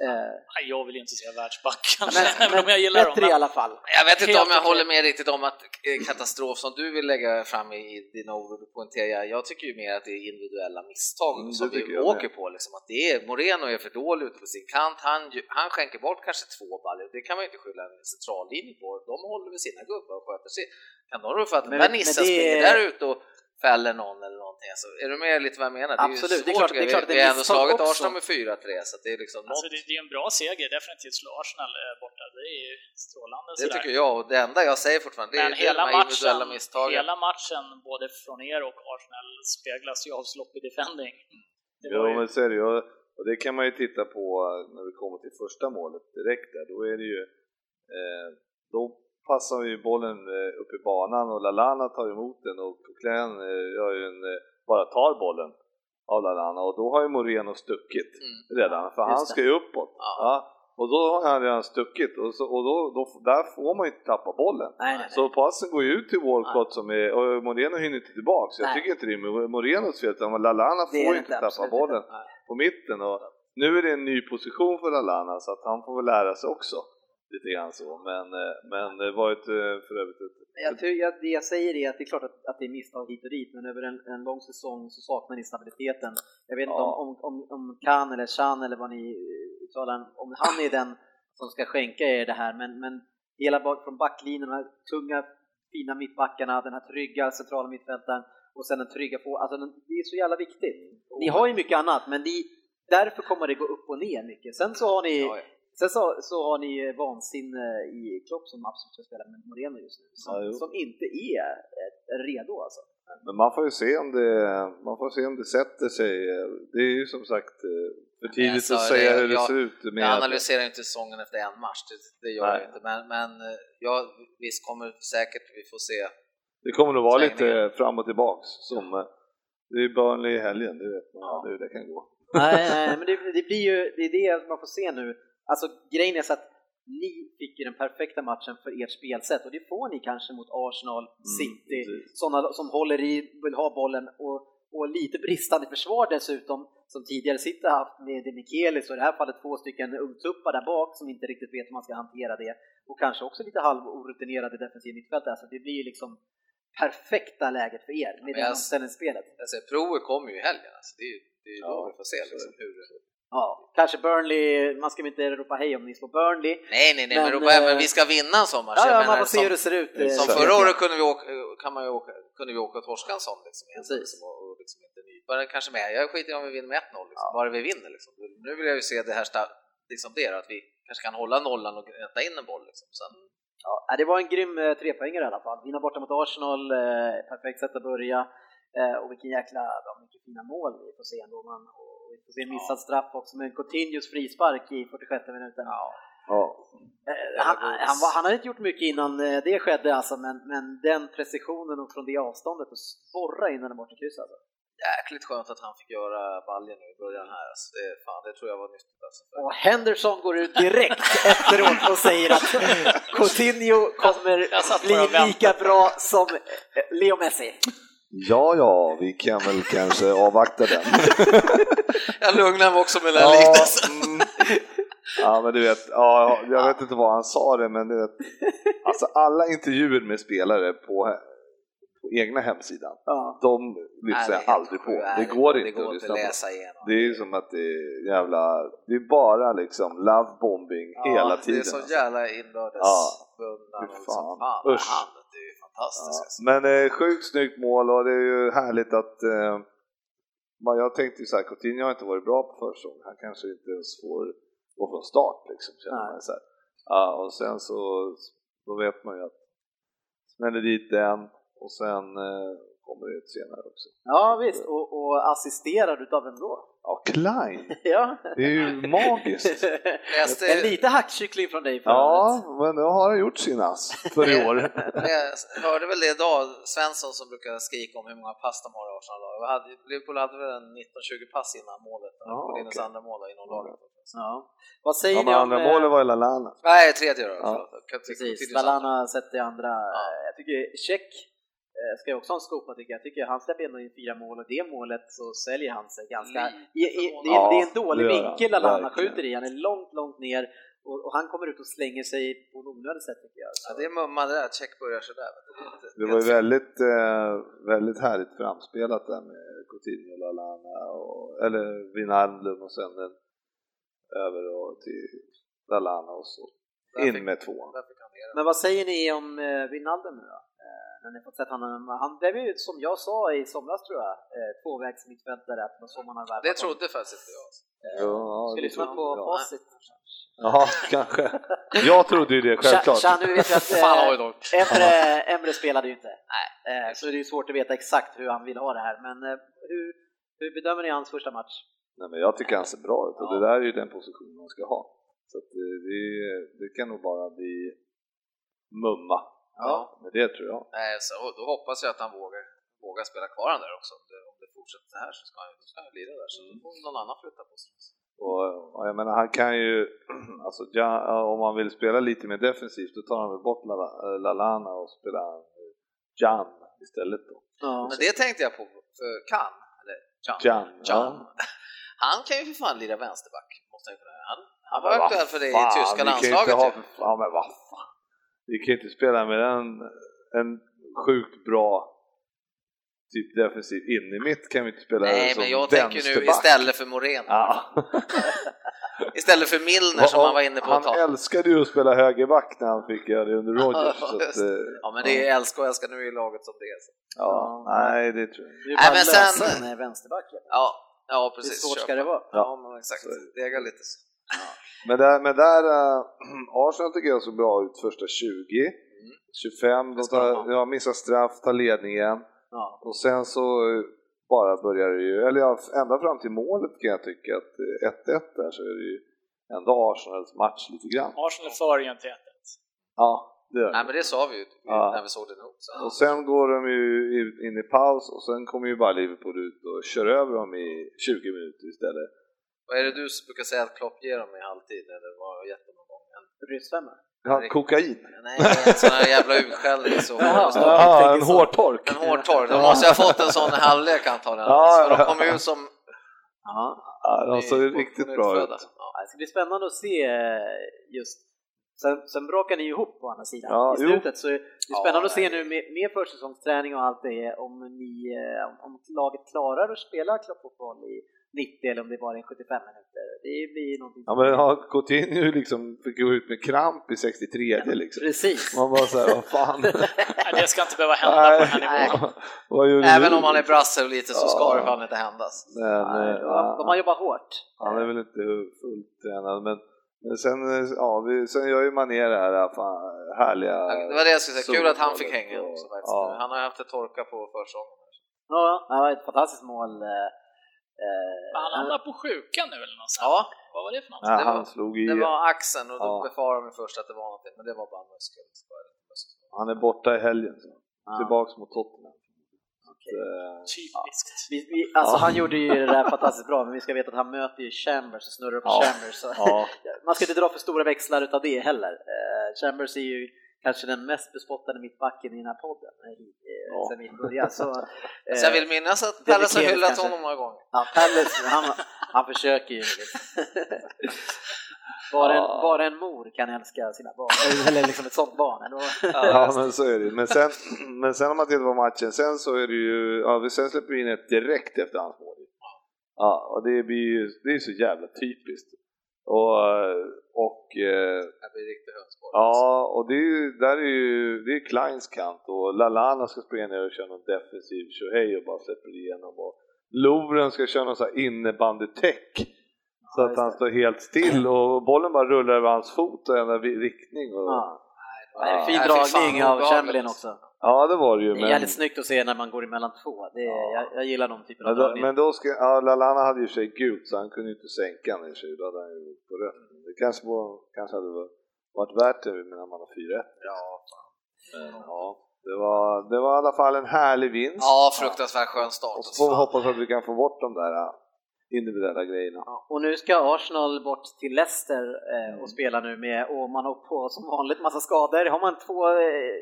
Eh, jag vill inte säga världsback kanske, men, men om jag gillar bättre dem. i alla fall. Jag vet inte om jag håller med riktigt om att eh, katastrof som du vill lägga fram i dina ord och poängtera, jag tycker ju mer att det är individuella misstag mm, som vi åker på. Liksom, att det är, Moreno är för dålig ute på sin kant, han, han skänker bort kanske två baller, det kan man inte skylla en centrallinje på, de håller med sina gubbar och sköter sig. Kan de rå för att men, den där nissen springer där ute och fäller någon eller någonting. Alltså, är du med lite vad jag menar? Absolut, det är, klart, det är klart vi, vi har ändå slagit Arsenal med 4-3 så det är liksom alltså, det, det, är en bra seger definitivt slå Arsenal eh, borta, det är ju strålande Det tycker jag och det enda jag säger fortfarande det Men är hela de individuella misstagen. Hela matchen, både från er och Arsenal, speglas ju av sloppy defending. Jo, ju... men så är det ju. Och det kan man ju titta på när vi kommer till första målet direkt där, då är det ju eh, då passar ju bollen eh, upp i banan och Lalana tar emot den och Coquelin eh, gör ju en, eh, bara tar bollen av Lalana och då har ju Moreno stuckit mm. redan för han ska ju uppåt. Ja. ja. Och då har han redan stuckit och, så, och då, då, där får man ju inte tappa bollen. Nej, nej, så passen går ju ut till Walcott som är, och Moreno hinner inte tillbaka. Så jag tycker inte det är Morenos fel, utan Lalana får ju inte tappa bollen på mitten. Och nu är det en ny position för Lalana så att han får väl lära sig också lite grann så, men, eh, men det var ett eh, för övrigt ett... Jag tror, jag, det jag säger är att det är klart att, att det är misstag hit och dit, men över en, en lång säsong så saknar ni stabiliteten. Jag vet inte ja. om, om, om Kan eller Chan eller vad ni uttalar, om han är den som ska skänka er det här, men, men hela bak, från backlinjen, de här tunga fina mittbackarna, den här trygga centrala mittfältaren och sen den trygga på, alltså det är så jävla viktigt. Ni har ju mycket annat, men ni, därför kommer det gå upp och ner mycket. Sen så har ni ja, ja. Sen så, så har ni vansinne i Klopp som absolut ska spela med Moreno just nu, som, ja, som inte är redo alltså. Men man får ju se om det, man får se om det sätter sig. Det är ju som sagt eh, för tidigt att säga det, hur det jag, ser ut. Med jag analyserar inte säsongen efter en match, det, det gör Nej. jag inte. Men, men eh, ja, visst kommer säkert vi får se. Det kommer nog vara lite fram och tillbaks. Som, eh, det är Burnley i helgen, det vet man ja. hur det kan gå. Nej, nej men det, det, blir ju det är det man får se nu Alltså grejen är så att ni fick ju den perfekta matchen för ert spelsätt och det får ni kanske mot Arsenal, mm, City, mm, sådana som håller i, vill ha bollen och, och lite bristande försvar dessutom som tidigare City haft med Demikelis och i det här fallet två stycken ungtuppar där bak som inte riktigt vet hur man ska hantera det och kanske också lite halvorutinerade defensiva mittfältare. Alltså det blir ju liksom perfekta läget för er med det omställningsspelet. Alltså, provet kommer ju i helgen, alltså, det är ju det är ja, då vi får se liksom, hur, Ja, kanske Burnley, man ska inte ropa hej om ni slår Burnley. Nej, nej, nej, men, men, ropa, äh, men vi ska vinna en match. Ja, ja man får se hur det ser ut. Som förra året kunde vi åka, kan man åka, kunde vi åka och torska en sån liksom, liksom, och, och liksom inte nypa den kanske med. Jag skiter i om vi vinner med 1-0, liksom, ja. bara vi vinner. Liksom. Nu vill jag ju se det här liksom det, att vi kanske kan hålla nollan och rätta in en boll. Liksom. Sen, Ja, det var en grym eh, trepoängare i alla fall. Vinna borta mot Arsenal, eh, perfekt sätt att börja. Eh, och vilken jäkla, mycket fina mål vi får se ändå. Man, vi får se en missad straff också med en Coutinhos frispark i 46 minuten. Ja. Ja. Eh, han, han, han hade inte gjort mycket innan eh, det skedde alltså, men, men den precisionen och från det avståndet och borra in den borta kryss alltså. Jäkligt skönt att han fick göra baljen nu i början här. Alltså det, fan, det tror jag var nyttigt. Alltså. Och Henderson går ut direkt efteråt och säger att Coutinho kommer bli lika bra som Leo Messi. Ja, ja, vi kan väl kanske avvakta den. jag lugnar mig också med den ja, liknelsen. Mm. Ja, men du vet, ja, jag vet inte vad han sa det, men du vet, alltså alla intervjuer med spelare på, på egna hemsidan, Ja. de lyssnar jag aldrig på. nej, Det går det inte går att lyssna på. igenom. Det är som att det är jävla, det är bara liksom lovebombing hela tiden. Det är så alltså. jävla inbördes Ja. Fy liksom, fan. fan, Usch. Fantastiskt. Ja, men eh, sjukt snyggt mål och det är ju härligt att eh, man, jag tänkte ju såhär, Coutinho har inte varit bra på försäsongen, han kanske inte ens får gå från start liksom. Känner man så här. Ja, och sen så då vet man ju att smäller dit den och sen eh, kommer ett senare också. Ja visst, och, och assisterad utav vem då? Ja, Klein! ja. Det är ju magiskt! Läste, En liten hackkyckling från dig för Ja, men nu har han gjort sin ass för i år. jag hörde väl det idag, Svensson som brukar skrika om hur många pass de har i Arsenal. Liverpool hade väl en 19-20 pass innan målet, Ja, Colinus okej. andra mål inom laget. Ja. Vad säger Ja, ni om... andra eh, målet var ju Lallana. Nej, tredje då. Ja. Precis, Lallana sätter andra. Ja. Jag tycker Check eh, ska ju också ha en skopa tycker jag. Jag tycker han släpper ändå in fyra mål och det målet så säljer han sig ganska... I, i, det, är, Ja, det är en dålig vinkel verkligen. skjuter i. Han är långt, långt ner och, och han kommer ut och slänger sig på ett onödigt sätt tycker jag. Så. Ja, det är mumma det där, check börjar sådär. Det var ju väldigt, eh, väldigt härligt framspelat där med Coutinho, Lallana och, eller Wijnaldum och sen den över och till Lallana och så in med tvåan. Men vad säger ni om eh, Wijnaldum nu då? Eh, när ni fått sett honom, han blev ju som jag sa i somras tror jag, eh, tvåvägsmittfältare, att det var så man har värvat Det honom. trodde faktiskt inte jag. Ja, Ska det lyssna på facit. Ja, kanske. Jag trodde ju det, självklart. Cha- Cha, nu vet jag att eh. Emre, Emre spelade ju inte. Eh, Så det är ju svårt att veta exakt hur han vill ha det här. Men eh, hur, hur bedömer ni hans första match? Nej, men jag tycker han ser bra ut och Ja. det där är ju den positionen man ska ha. Så det, det kan nog bara bli mumma Ja. med det tror jag. Nej, så, då hoppas jag att han vågar, vågar spela kvar han där också. Om det, om det fortsätter så här så ska han, ska han lira där, så då får någon annan flytta på sig. Och, och jag menar, han kan ju, alltså, ja, om man vill spela lite mer defensivt, då tar han väl bort eh, Lallana och spelar Jan istället då. Ja. Men det tänkte jag på för Kan, eller Can. Jan, Can. ja. Han kan ju för fan lira vänsterback. Måste jag kunna. Han, han var Men aktuell för det i tyska ju landslaget. ju. fan, men vad fan. Vi kan ju inte spela med en, en sjukt bra typ defensiv in i mitt kan vi inte spela Nej, som men jag tänker nu istället för Moreno. Ja. Istället för Milner som han var inne på Han tag. älskade ju att spela högerback när han fick göra det under Rogers. så att, Ja, men det är älska och älska nu i laget som det är. så. ja, nej, det tror jag inte. Det är Nej, bara men att sen- lösa en eh, vänsterback. Ja, ja Hur precis. svårt Köp. ska det vara? Ja, men exakt. Dega lite så. Men där, men där äh, Arsenal tycker jag såg bra ut första 20. 25, de tar, ja, missar straff, tar ledningen. Ja. Och sen så eh, bara börjar det ju, eller ja, ända fram till målet kan jag tycka att eh, 1-1 där så är det ju ändå Arsenals match lite grann. Arsenal är före igen till 1 Ja, det gör Nej, men det sa vi ju Ja. när vi såg det ihop. Så. Och sen går de ju in i paus och sen kommer ju bara Liverpool ut och kör över dem i 20 minuter istället. Vad är det du brukar säga att Klopp ger dem i halvtid? Eller vad har gett dem någon gång? En, Ryssfemma? Ja, kokain. nej, en sån här jävla utskällning så Jaha. Ja, en hårtork. En hårtorr. De måste ha fått en sån i halvlek antagligen. Ja, Så de ja. kommer ut som... Ja. Ja, de såg riktigt bra ut. Ja. Det ska bli spännande att se eh, just Sen, sen brakar ni ju ihop på andra sidan Ja, i jo. slutet, så det är Ja, spännande att se nu med, med försäsongsträning och allt det, om, ni, eh, om, om laget klarar att spela kloppfotboll i 90 eller om det bara är 75 minuter. Det blir någonting Ja, men ja, Coutinho liksom fick gå ut med kramp i 63 liksom. Precis. Man bara såhär, vad fan. Nej, det ska inte behöva hända på den här Nej. nivån. Även du? om han är brasse och lite så ska Ja. det fan inte händas. Men, Nej, eh, de, har- de har jobbat hårt. Han är väl inte fullt tränad, men, men sen, ja, vi, sen gör ju Mané det här eh, fan, härliga... Det var det jag skulle säga, kul att han fick hänga och- också faktiskt. Ja. Han har ju haft ett torka på försäsongen. Ja, det var ett fantastiskt mål. Eh, Han hamnade på sjukan nu eller någonstans. Ja, Vad var det för något? Ja, det var- han slog i... det var axeln och då Ja. befarade de först att det var någonting, men det var bara muskel. Han är borta i helgen, så. ja. tillbaks mot Tottenham. Eh, Typiskt. Vi, vi, alltså Ja. han gjorde ju det där fantastiskt bra, men vi ska veta att han möter ju Chambers och snurrar på Ja. Chambers. Så. Ja, Man ska inte dra för stora växlar utav det heller. Eh, Chambers är ju kanske den mest bespottade mittbacken i den här podden eh, i- eh, Ja. sen vi började. Så, eh, Så jag vill minnas att Pelle har hyllat kanske. honom några gånger. ja, Pelles, han, han försöker ju. Bara en, Ja. bara en mor kan älska sina barn, eller liksom ett sånt barn. Ja, men så är det. Men sen, men sen om man tittar på matchen, sen så är det ju, ja, vi sen släpper vi in ett direkt efter hans mål. Ja, och det blir ju, det är så jävla typiskt. Och, och eh, Det blir riktigt hönsgård. ja, och det är ju, där är ju, det är Kleins kant och Lalana ska springa ner och köra någon defensiv tjohej och bara släpper igenom och Lovren ska köra någon sån här innebandytäck så att han står helt still och bollen bara rullar över hans fot och ändrar riktning. Och, Ja. Ja. En fin dragning av. Chamberlain också. Ja, det var det ju. Det är Men... jävligt snyggt att se när man går emellan två. Det är, jag, jag gillar de typerna av Men men då ska, ja, Lalana hade ju sig gult så han kunde ju inte sänka den i sig, då hade han ju på rött. Det kanske, var, kanske hade varit värt det när man har 4-1. Ja, men, ja det, var, det var i alla fall en härlig vinst. Ja, fruktansvärt skön start. Och så får vi hoppas att vi kan få bort de där äh, individuella grejerna. Ja, och nu ska Arsenal bort till Leicester eh, Mm. och spela nu med, och man har på som vanligt massa skador. Har man två eh,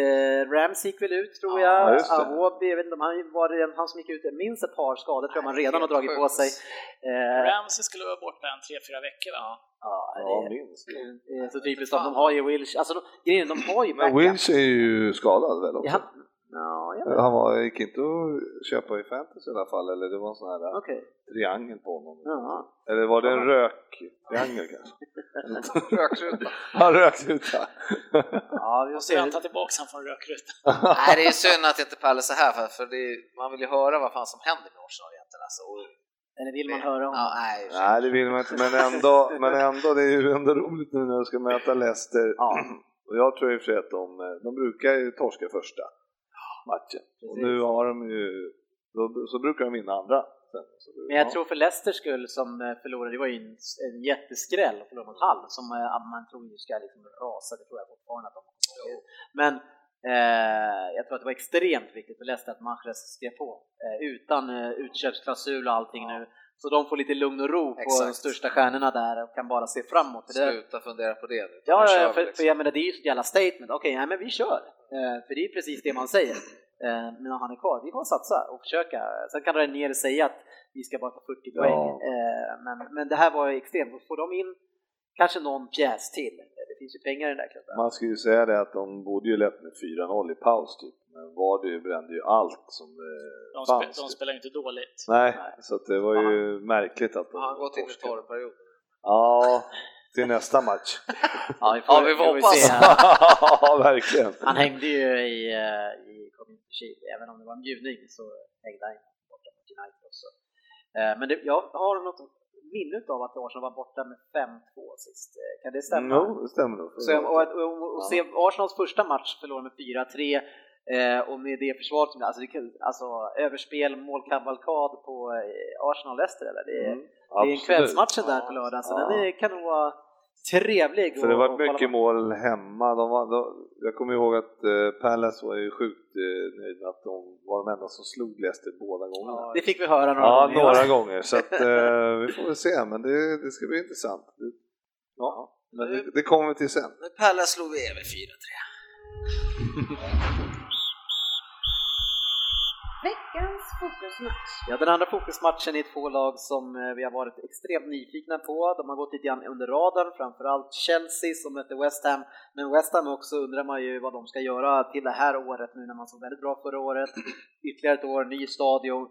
eh, Rams gick väl ut tror Ja, jag. Awobi, jag vet inte om han var det han som gick ut, minst ett par skador tror jag man redan har dragit på sig. Eh, Ramsey skulle vara borta en tre, fyra veckor va? ja, Ja, det, minst. det är så typiskt att de har ju Wilsh, alltså de, grejen, de har ju Men. Wilsh är ju skadad väl också? Ja, ja, jag vet. Han var, gick inte att köpa i fantasy i alla fall, eller det var en sån här Okej. triangel på honom. Ja. Eller var det en röktriangel kanske? Rökruta. Han rökte ut där. Ja, vi får Måste han se. ta tillbaka han från rökrutan? Nej, det är synd att inte Palace är här, för, för det, man vill ju höra vad fan som händer med Arsenal egentligen. Alltså. Och, Eller vill man höra om? ja, nej, Nej, det vill man inte, men ändå, men ändå, det är ju ändå roligt nu när de ska möta Leicester. Ja. Och jag tror i och för sig att de, de brukar ju torska första matchen. Och nu har de ju, då, så brukar de vinna andra. Men jag ja. tror för Leicesters skull som eh, förlorade, det var ju en, en jätteskräll att förlora mot Hall som eh, man tror ju ska liksom rasa, det tror jag fortfarande att de kommer. Men eh, jag tror att det var extremt viktigt för Leicester att Mahrez skrev på eh, utan eh, utköpsklausul och allting nu. Så de får lite lugn och ro på Exakt. de största stjärnorna där och kan bara se framåt. Det, sluta fundera på det nu. Ja, ja för, liksom. för jag menar det är ju ett jävla statement. Okej, nej, men vi kör. Eh, för det är precis det man säger. Eh, men när han är kvar, vi kommer satsa och försöka. Sen kan Renier säga att vi ska bara ta 40 Ja. poäng. Eh, men, men det här var extremt. Får de in kanske någon pjäs till, det finns ju pengar i den där klubben. Man skulle ju säga det att de borde ju lett med 4-0 i paus typ. Men Vardy brände ju allt som eh, De, spe, de spelar ju inte dåligt. Nej, så att det var ju märkligt att de Har han gått in i torrperioden? Ja, till nästa match. Ja, vi Ja, vi får får hoppas. ja, verkligen. Han hängde ju i, eh, i Community Shield, även om det var en bjudning så hängde han borta mot United också. Eh, Men det, jag har något minne av att Arsenal var borta med 5-2 sist. Kan det stämma? Jo, det stämmer nog. Så, och, och, och, och se Arsenals första match förlora med 4-3 eh, och med det försvaret som alltså, det kan, alltså överspel, målkavalkad på eh, Arsenal-Leicester eller? Det, är- Mm, det är en absolut. kvällsmatchen där på lördag så Ja. den kan nog vara trevlig. För det var mycket mål hemma. De var, de, jag kommer ihåg att eh, Palace var ju sjukt eh, nöjd med att de var de enda som slog Leicester båda gångerna. Det fick vi höra några Ja, gånger. några gånger. Så att, eh, vi får väl se, men det, det ska bli intressant. Ja, men det, det kommer vi till sen. Palace slog vi över 4-3. Veckans fokusmatch. Ja, den andra fokusmatchen är två lag som eh, vi har varit extremt nyfikna på. De har gått lite grann under radarn, framförallt Chelsea som möter West Ham. Men West Ham också undrar man ju vad de ska göra till det här året nu när man såg väldigt bra förra året. Ytterligare ett år, ny stadion.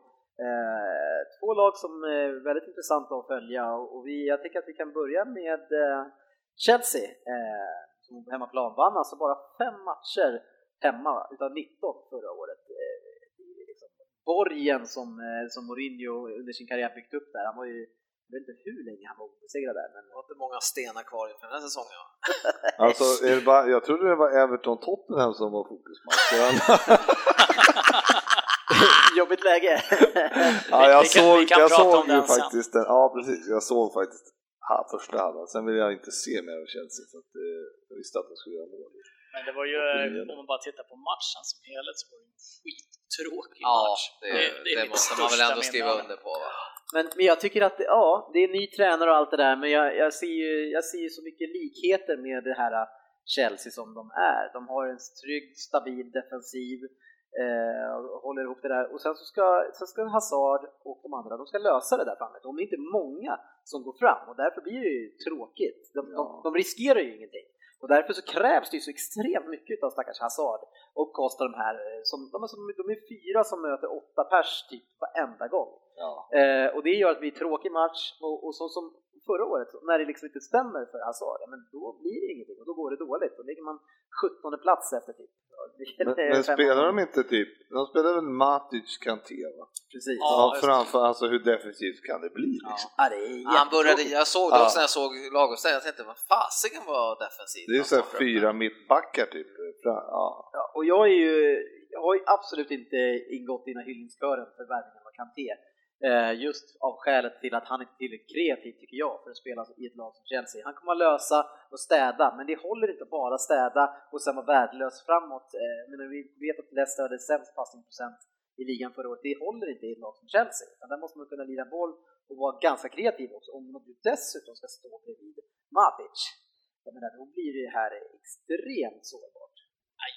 Eh, två lag som är väldigt intressanta att följa och vi, jag tycker att vi kan börja med eh, Chelsea eh, som på hemmaplan vann alltså bara fem matcher hemma utav 19 förra året. Borgen som, eh, som Mourinho under sin karriär byggt upp där. Han var ju, jag vet inte hur länge han var obesegrad där men Det var inte många stenar kvar inför den här säsongen. va? Alltså, är det bara, jag trodde det var Everton-Tottenham som var fokusmatchen. jobbigt läge. ja, jag Vi kan- såg, vi kan jag såg ju den faktiskt den. Ja, precis. Jag såg faktiskt ha, första halvan. Sen vill jag inte se mer av Chelsea för att eh, jag visste att de skulle göra mål. Men det var ju, om man bara tittar på matchen som helhet så var det en skittråkig Ja, match. det, det, mitt måste man väl ändå skriva minne. under på. Va? Men, men jag tycker att, ja, det är ny tränare och allt det där, men jag, jag, ser ju, jag ser ju så mycket likheter med det här Chelsea som de är. De har en trygg, stabil defensiv. Eh, och håller ihop det där och sen så ska, sen ska Hazard och de andra, de ska lösa det där framme. De är inte många som går fram och därför blir det ju tråkigt. De, Ja. de, de riskerar ju ingenting. Och därför så krävs det ju så extremt mycket av stackars Hazard och Costa de här, eh, som, de, är som, de är fyra som möter åtta pers typ varenda gång. Ja. Eh, och det gör att det blir tråkig match och, och så som förra året, när det liksom inte stämmer för Hazard, men då blir det ingenting och då går det dåligt. Då ligger man 17 plats efter typ. Men, men spelar de inte typ, de spelar väl Matic Kanté va? Precis. Ja, framför, alltså hur defensivt kan det bli? Liksom? Ja, det är Han började, jag såg det också Ja. när jag såg laguppställningen, jag tänkte vad fasiken var defensivt. Det är ju han så här startade upp fyra mittbackar typ. Ja. Ja, och jag är ju, jag har ju absolut inte ingått i den här hyllningskören för värvningen av Kanté. Eh, just av skälet till att han inte är tillräckligt kreativ tycker jag för att spela i ett lag som Chelsea. Han kommer att lösa och städa, men det håller inte att bara städa och sen vara värdelös framåt. Eh, men vi vet att Leicester hade sämst passningsprocent i ligan förra året. Det håller inte i ett lag som Chelsea. Utan där måste man kunna lira boll och vara ganska kreativ också. Om du dessutom ska stå bredvid Matic, jag menar, då blir det här extremt sårbart.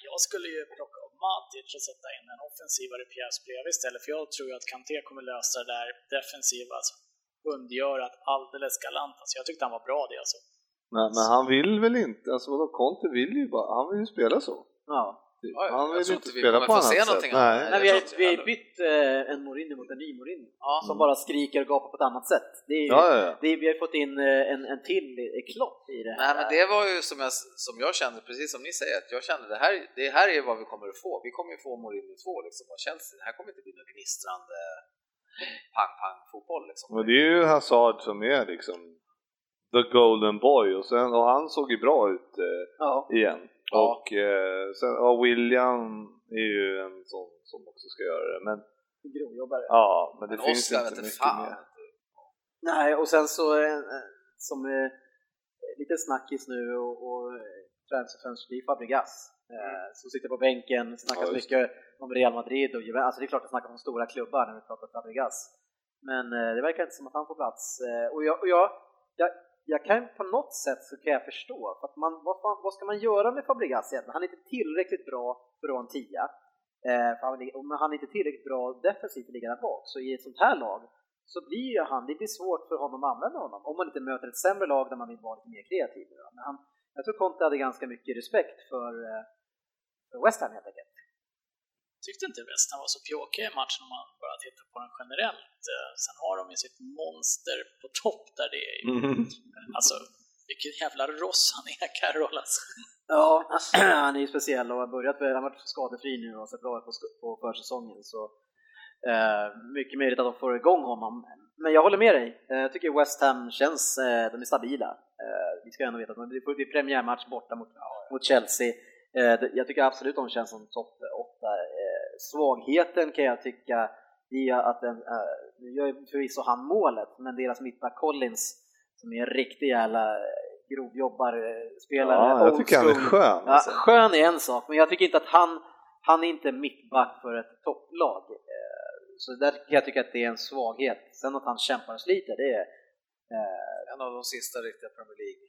Jag skulle ju plocka upp Matic och sätta in en offensivare pjäs bredvid istället, för jag tror ju att Kanté kommer lösa det där defensiva, alltså alldeles galant. Alltså, jag tyckte han var bra det alltså. Men, men han vill väl inte, alltså vadå, Conte vill ju bara, han vill ju spela så. Ja. Typ. Han jag vill inte vi spela kommer på annat se sätt. Nej. Nej, vi har, vi har bytt eh, en Mourinho mot en ny Mourinho Ja. som bara skriker och gapar på ett annat sätt. Det är, Ja, ja, ja. Det är, vi har fått in eh, en, en till klopp i det här. Nej men det var ju som jag, som jag kände, precis som ni säger, att jag kände det här, det här är vad vi kommer att få. Vi kommer ju få Mourinho 2 liksom och Chelsea. Det här kommer inte bli någon gnistrande pang-pang-fotboll liksom. Men det är ju Hazard som är liksom the golden boy och, sen, och han såg ju bra ut eh, Ja. igen. Ja. Och eh, sen, ja, William är ju en sån som också ska göra det. Men Grovjobbare. ja, men det Men finns Oscar inte mycket fan. mer. Nej, och sen så eh, eh, som eh, lite snackis nu och, och eh, transferfönster, det är Fabregas. Eh, som sitter på bänken, snackas Ja, mycket om Real Madrid och Juventus. Alltså det är klart att snackas om stora klubbar när vi pratar Fabregas. Men eh, det verkar inte som att han får plats. Eh, och jag, och jag, jag, jag kan på något sätt så kan jag förstå, för att man, vad, fan, vad ska man göra med Fabregas egentligen? Han är inte tillräckligt bra för att vara en tia. Eh, för han, är- men han är inte tillräckligt bra defensivt för att ligga där bak. Så i ett sånt här lag så blir ju han, det blir svårt för honom att använda honom om man inte möter ett sämre lag där man vill vara lite mer kreativ. Men han, jag tror Conte hade ganska mycket respekt för, eh, för West Ham helt enkelt tyckte inte West Ham var så pjåkiga i matchen om man bara tittar på den generellt. Eh, Sen har de ju sitt monster på topp där det är Mm. Alltså, vilken jävla ross han är, Carroll alltså. Ja, han är ju speciell och har börjat, han har varit skadefri nu och sett bra ut på, försäsongen. Så, eh, mycket möjligt att de får igång honom. Men jag håller med dig, eh, jag tycker West Ham känns, eh, de är stabila. Eh, vi ska ändå veta att det blir premiärmatch borta mot, mot Chelsea. Jag tycker absolut de känns som topp 8. Svagheten kan jag tycka i att den, eh, nu gör ju förvisso han målet, men deras mittback Collins som är en riktig jävla eh, grovjobbarspelare. Ja, jag tycker han är skön. Ja, Alltså. skön är en sak, men jag tycker inte att han, han är inte mittback för ett topplag. Eh, Så där kan jag tycka att det är en svaghet. Sen att han kämpar och sliter, det är... eh, En av de sista riktiga Premier League.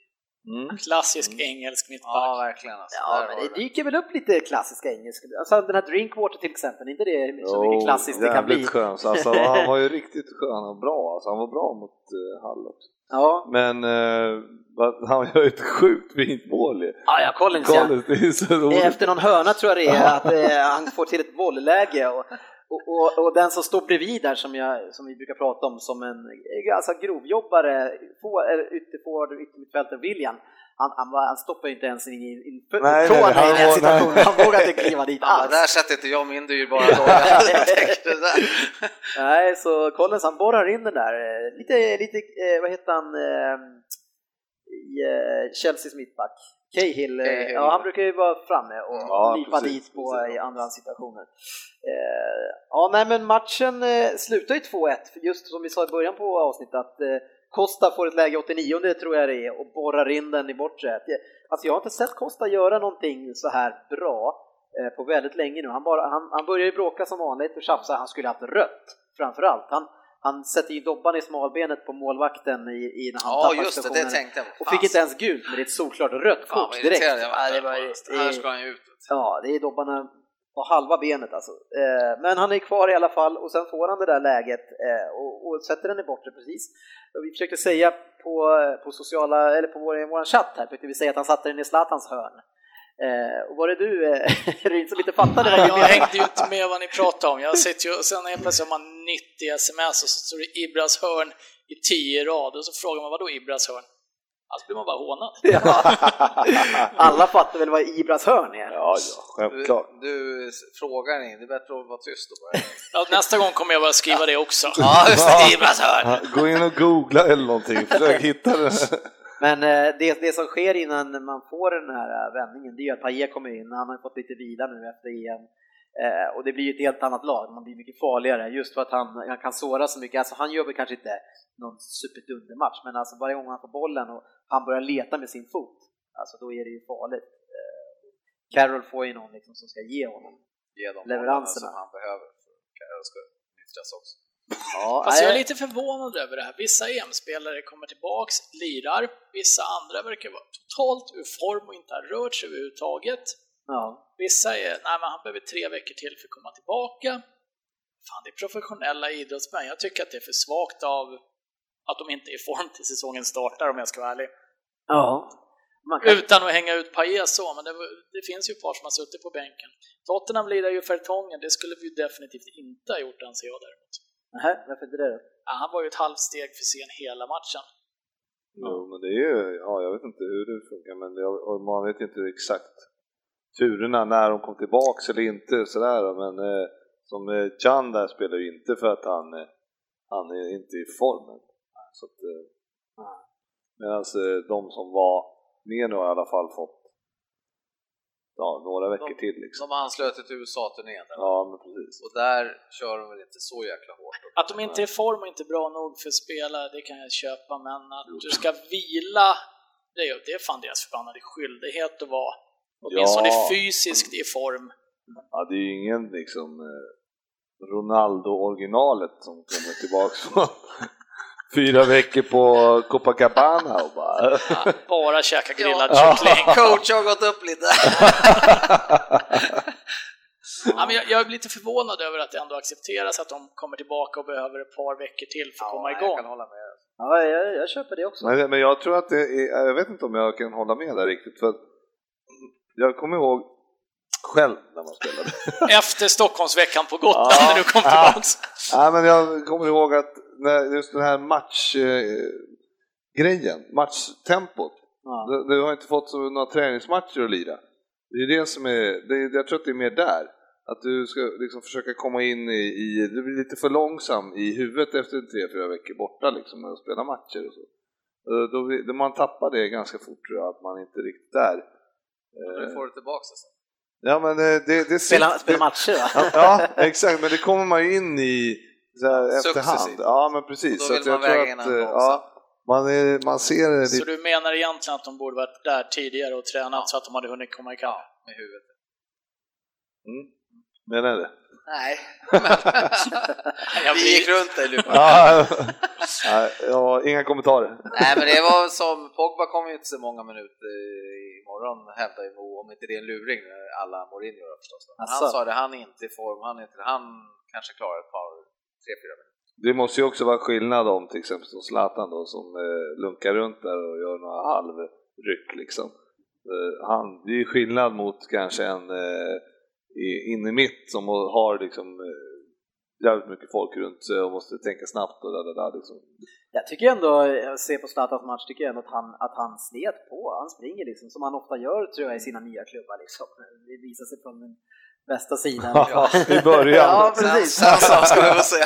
Mm. Klassisk engelsk Ja, mittback. verkligen alltså. Ja, men det dyker väl upp lite klassiska engelska. Alltså den här Drinkwater till exempel, inte det så Jo, mycket klassiskt det kan bli? skön. Så Alltså, han var ju riktigt skön och bra. Alltså, han var bra mot uh, Hull också. Ja, Men eh, vad- han gör ju ett sjukt fint mål ju. ja, ja Collins ja. Collins, det är så roligt. Efter någon hörna tror jag det är, att eh, han får till ett bollläge och, och, och, och den som står bredvid där som, jag, som vi brukar prata om som en alltså, grovjobbare, ytterforward och yttermittfältare, William, han, han, han stoppar ju inte ens in, in, in Nej, nej, tårna han i den situationen, han vågar inte kliva dit Ja, men där alls. sätter inte jag min dyrbara där. Nej, så Collins han borrar in den där, eh, lite, lite eh, vad heter han, eh, i Chelseas mittback? Cahill, Cahill. ja han brukar ju vara framme och Ja, lipa precis, dit på precis. i andra situationer. Eh, ja, nej men matchen eh, slutar ju 2-1, just som vi sa i början på avsnittet att eh, Costa får ett läge 89 det tror jag det är och borrar in den i bortre. Alltså jag har inte sett Costa göra någonting så här bra eh, på väldigt länge nu. Han, bara, han, han börjar ju bråka som vanligt och tjafsa, han skulle haft rött framförallt. Han, han sätter ju dobban i smalbenet på målvakten i, i när han Ja, tappar just det, det tänkte jag. Och fick inte ens gult, men det är ett solklart rött Fan kort direkt. jag Ja, det var. var, där. Här ska det, han ju ut. ja, det är dobbarna på halva benet alltså. Eh, men han är kvar i alla fall och sen får han det där läget eh, och, och sätter den i bortre precis. Och vi försökte säga på, på sociala, eller på vår, vår chatt här, försökte vi säga att han satte den i Zlatans hörn. Eh, och var det du, eh, Ryn, som inte fattade Nej, jag hängde ju inte med vad ni pratade om. Jag sitter ju, och sen helt plötsligt har man 90 sms och så står det Ibras hörn i 10 rader och så frågar man vad då Ibras hörn? Alltså blir man bara hånad. Ja. Alla fattar väl vad Ibras hörn är? Ja, ja, Du, självklart. du frågar inte, det är bättre att vara tyst då. Ja, nästa gång kommer jag bara skriva det också. Ja, just det, Ibras hörn! Gå in och googla eller någonting, försök hitta det. Men eh, det, det som sker innan man får den här eh, vändningen, det är ju att Payet kommer in, han har fått lite vila nu efter EM. Eh, och det blir ju ett helt annat lag, man blir mycket farligare just för att han, han kan såra så mycket. Alltså han gör väl kanske inte någon superdundermatch, men alltså varje gång han får bollen och han börjar leta med sin fot, alltså då är det ju farligt. Carroll får ju någon liksom som ska ge honom. Ge Leveranserna. som han behöver för att Karel ska nyttjas också. Ja, Fast jag är lite förvånad över det här. Vissa EM-spelare kommer tillbaks, lirar, vissa andra verkar vara totalt ur form och inte har rört sig överhuvudtaget. ja. Vissa är, nej men han behöver tre veckor till för att komma tillbaka. Fan, det är professionella idrottsmän. Jag tycker att det är för svagt av att de inte är i form till säsongen startar om jag ska vara ärlig. ja. Kan, Utan att hänga ut Paille så, men det, det finns ju ett par som har suttit på bänken. Tottenham lirar ju Fertongen, det skulle vi ju definitivt inte ha gjort anser jag däremot. Nej, varför inte det då? Ja, han var ju ett halvt steg för sen hela matchen. Jo, men det är ju, ja, jag vet inte hur det funkar, men det, man vet ju inte exakt turerna när de kom tillbaks eller inte sådär, men eh, som eh, Can där spelar ju inte för att han, eh, han är inte i formen. Så att, eh, Medan eh, de som var med nu har i alla fall fått ja, några veckor till liksom. De anslöt till USA-turnén. Ja, men precis. och där kör de väl inte så jäkla hårt. Att de inte är i form och inte bra nog för att spela, det kan jag köpa, men att du ska vila, det är, det är fan deras förbannade skyldighet att vara åtminstone Ja. fysiskt i form. Ja, det är ju ingen liksom eh, Ronaldo-originalet som kommer tillbaks från fyra veckor på Copacabana och bara... Ja, bara käka grillad Ja. kyckling. Coach har gått upp lite. Ja, men jag, jag är lite förvånad över att det ändå accepteras att de kommer tillbaka och behöver ett par veckor till för att komma Jag igång. kan hålla med. Ja, jag, jag köper det också. Men, men jag tror att det är, jag vet inte om jag kan hålla med där riktigt för att jag kommer ihåg själv när man spelade. Efter Stockholmsveckan på Gotland Ja. när du kom Ja. tillbaks. Ja, men jag kommer ihåg att när, just den här matchgrejen, eh, matchtempot, Ja. du, du har inte fått så, några träningsmatcher att lira. Det är det som är, det, jag tror att det är mer där. Att du ska liksom försöka komma in i, i, du blir lite för långsam i huvudet efter tre, fyra veckor borta liksom med att spela matcher och så. Eh, Då, då man tappar det ganska fort tror jag, att man inte är riktigt där. Nu Eh, får du tillbaka det sen. Ja men det, det, det Spela, spela matcher va? Ja, ja, exakt, men det kommer man ju in i så här, efterhand. Ja, men precis. Och då Så jag man tror väga in att, eh, ja, man, är, man ser det Så lite... du menar egentligen att de borde varit där tidigare och tränat så att de hade hunnit komma ikapp? Ja, med huvudet. Mm. Menar du det? Nej, Jag vi gick runt dig. Ja, ja, ja, inga kommentarer. Nej men det var som, Pogba kom ju inte så många minuter imorgon hävdar ju om inte det är en luring alla Mourinho gör förstås. Men han sa det, han är inte i form, han, är inte, han kanske klarar ett par, tre, fyra minuter. Det måste ju också vara skillnad om till exempel som Zlatan då som eh, lunkar runt där och gör några halvryck liksom. Eh, han, det är ju skillnad mot kanske en eh, i- in i mitt som har liksom eh, jävligt mycket folk runt sig och måste tänka snabbt och där, där, där liksom. Jag tycker ändå, jag ser på Zlatans match, tycker jag ändå att han, att han slet på. Han springer liksom som han ofta gör tror jag i sina nya klubbar liksom. Det visar sig från den bästa sidan. I början. Ja, precis. Sen så ska vi få se.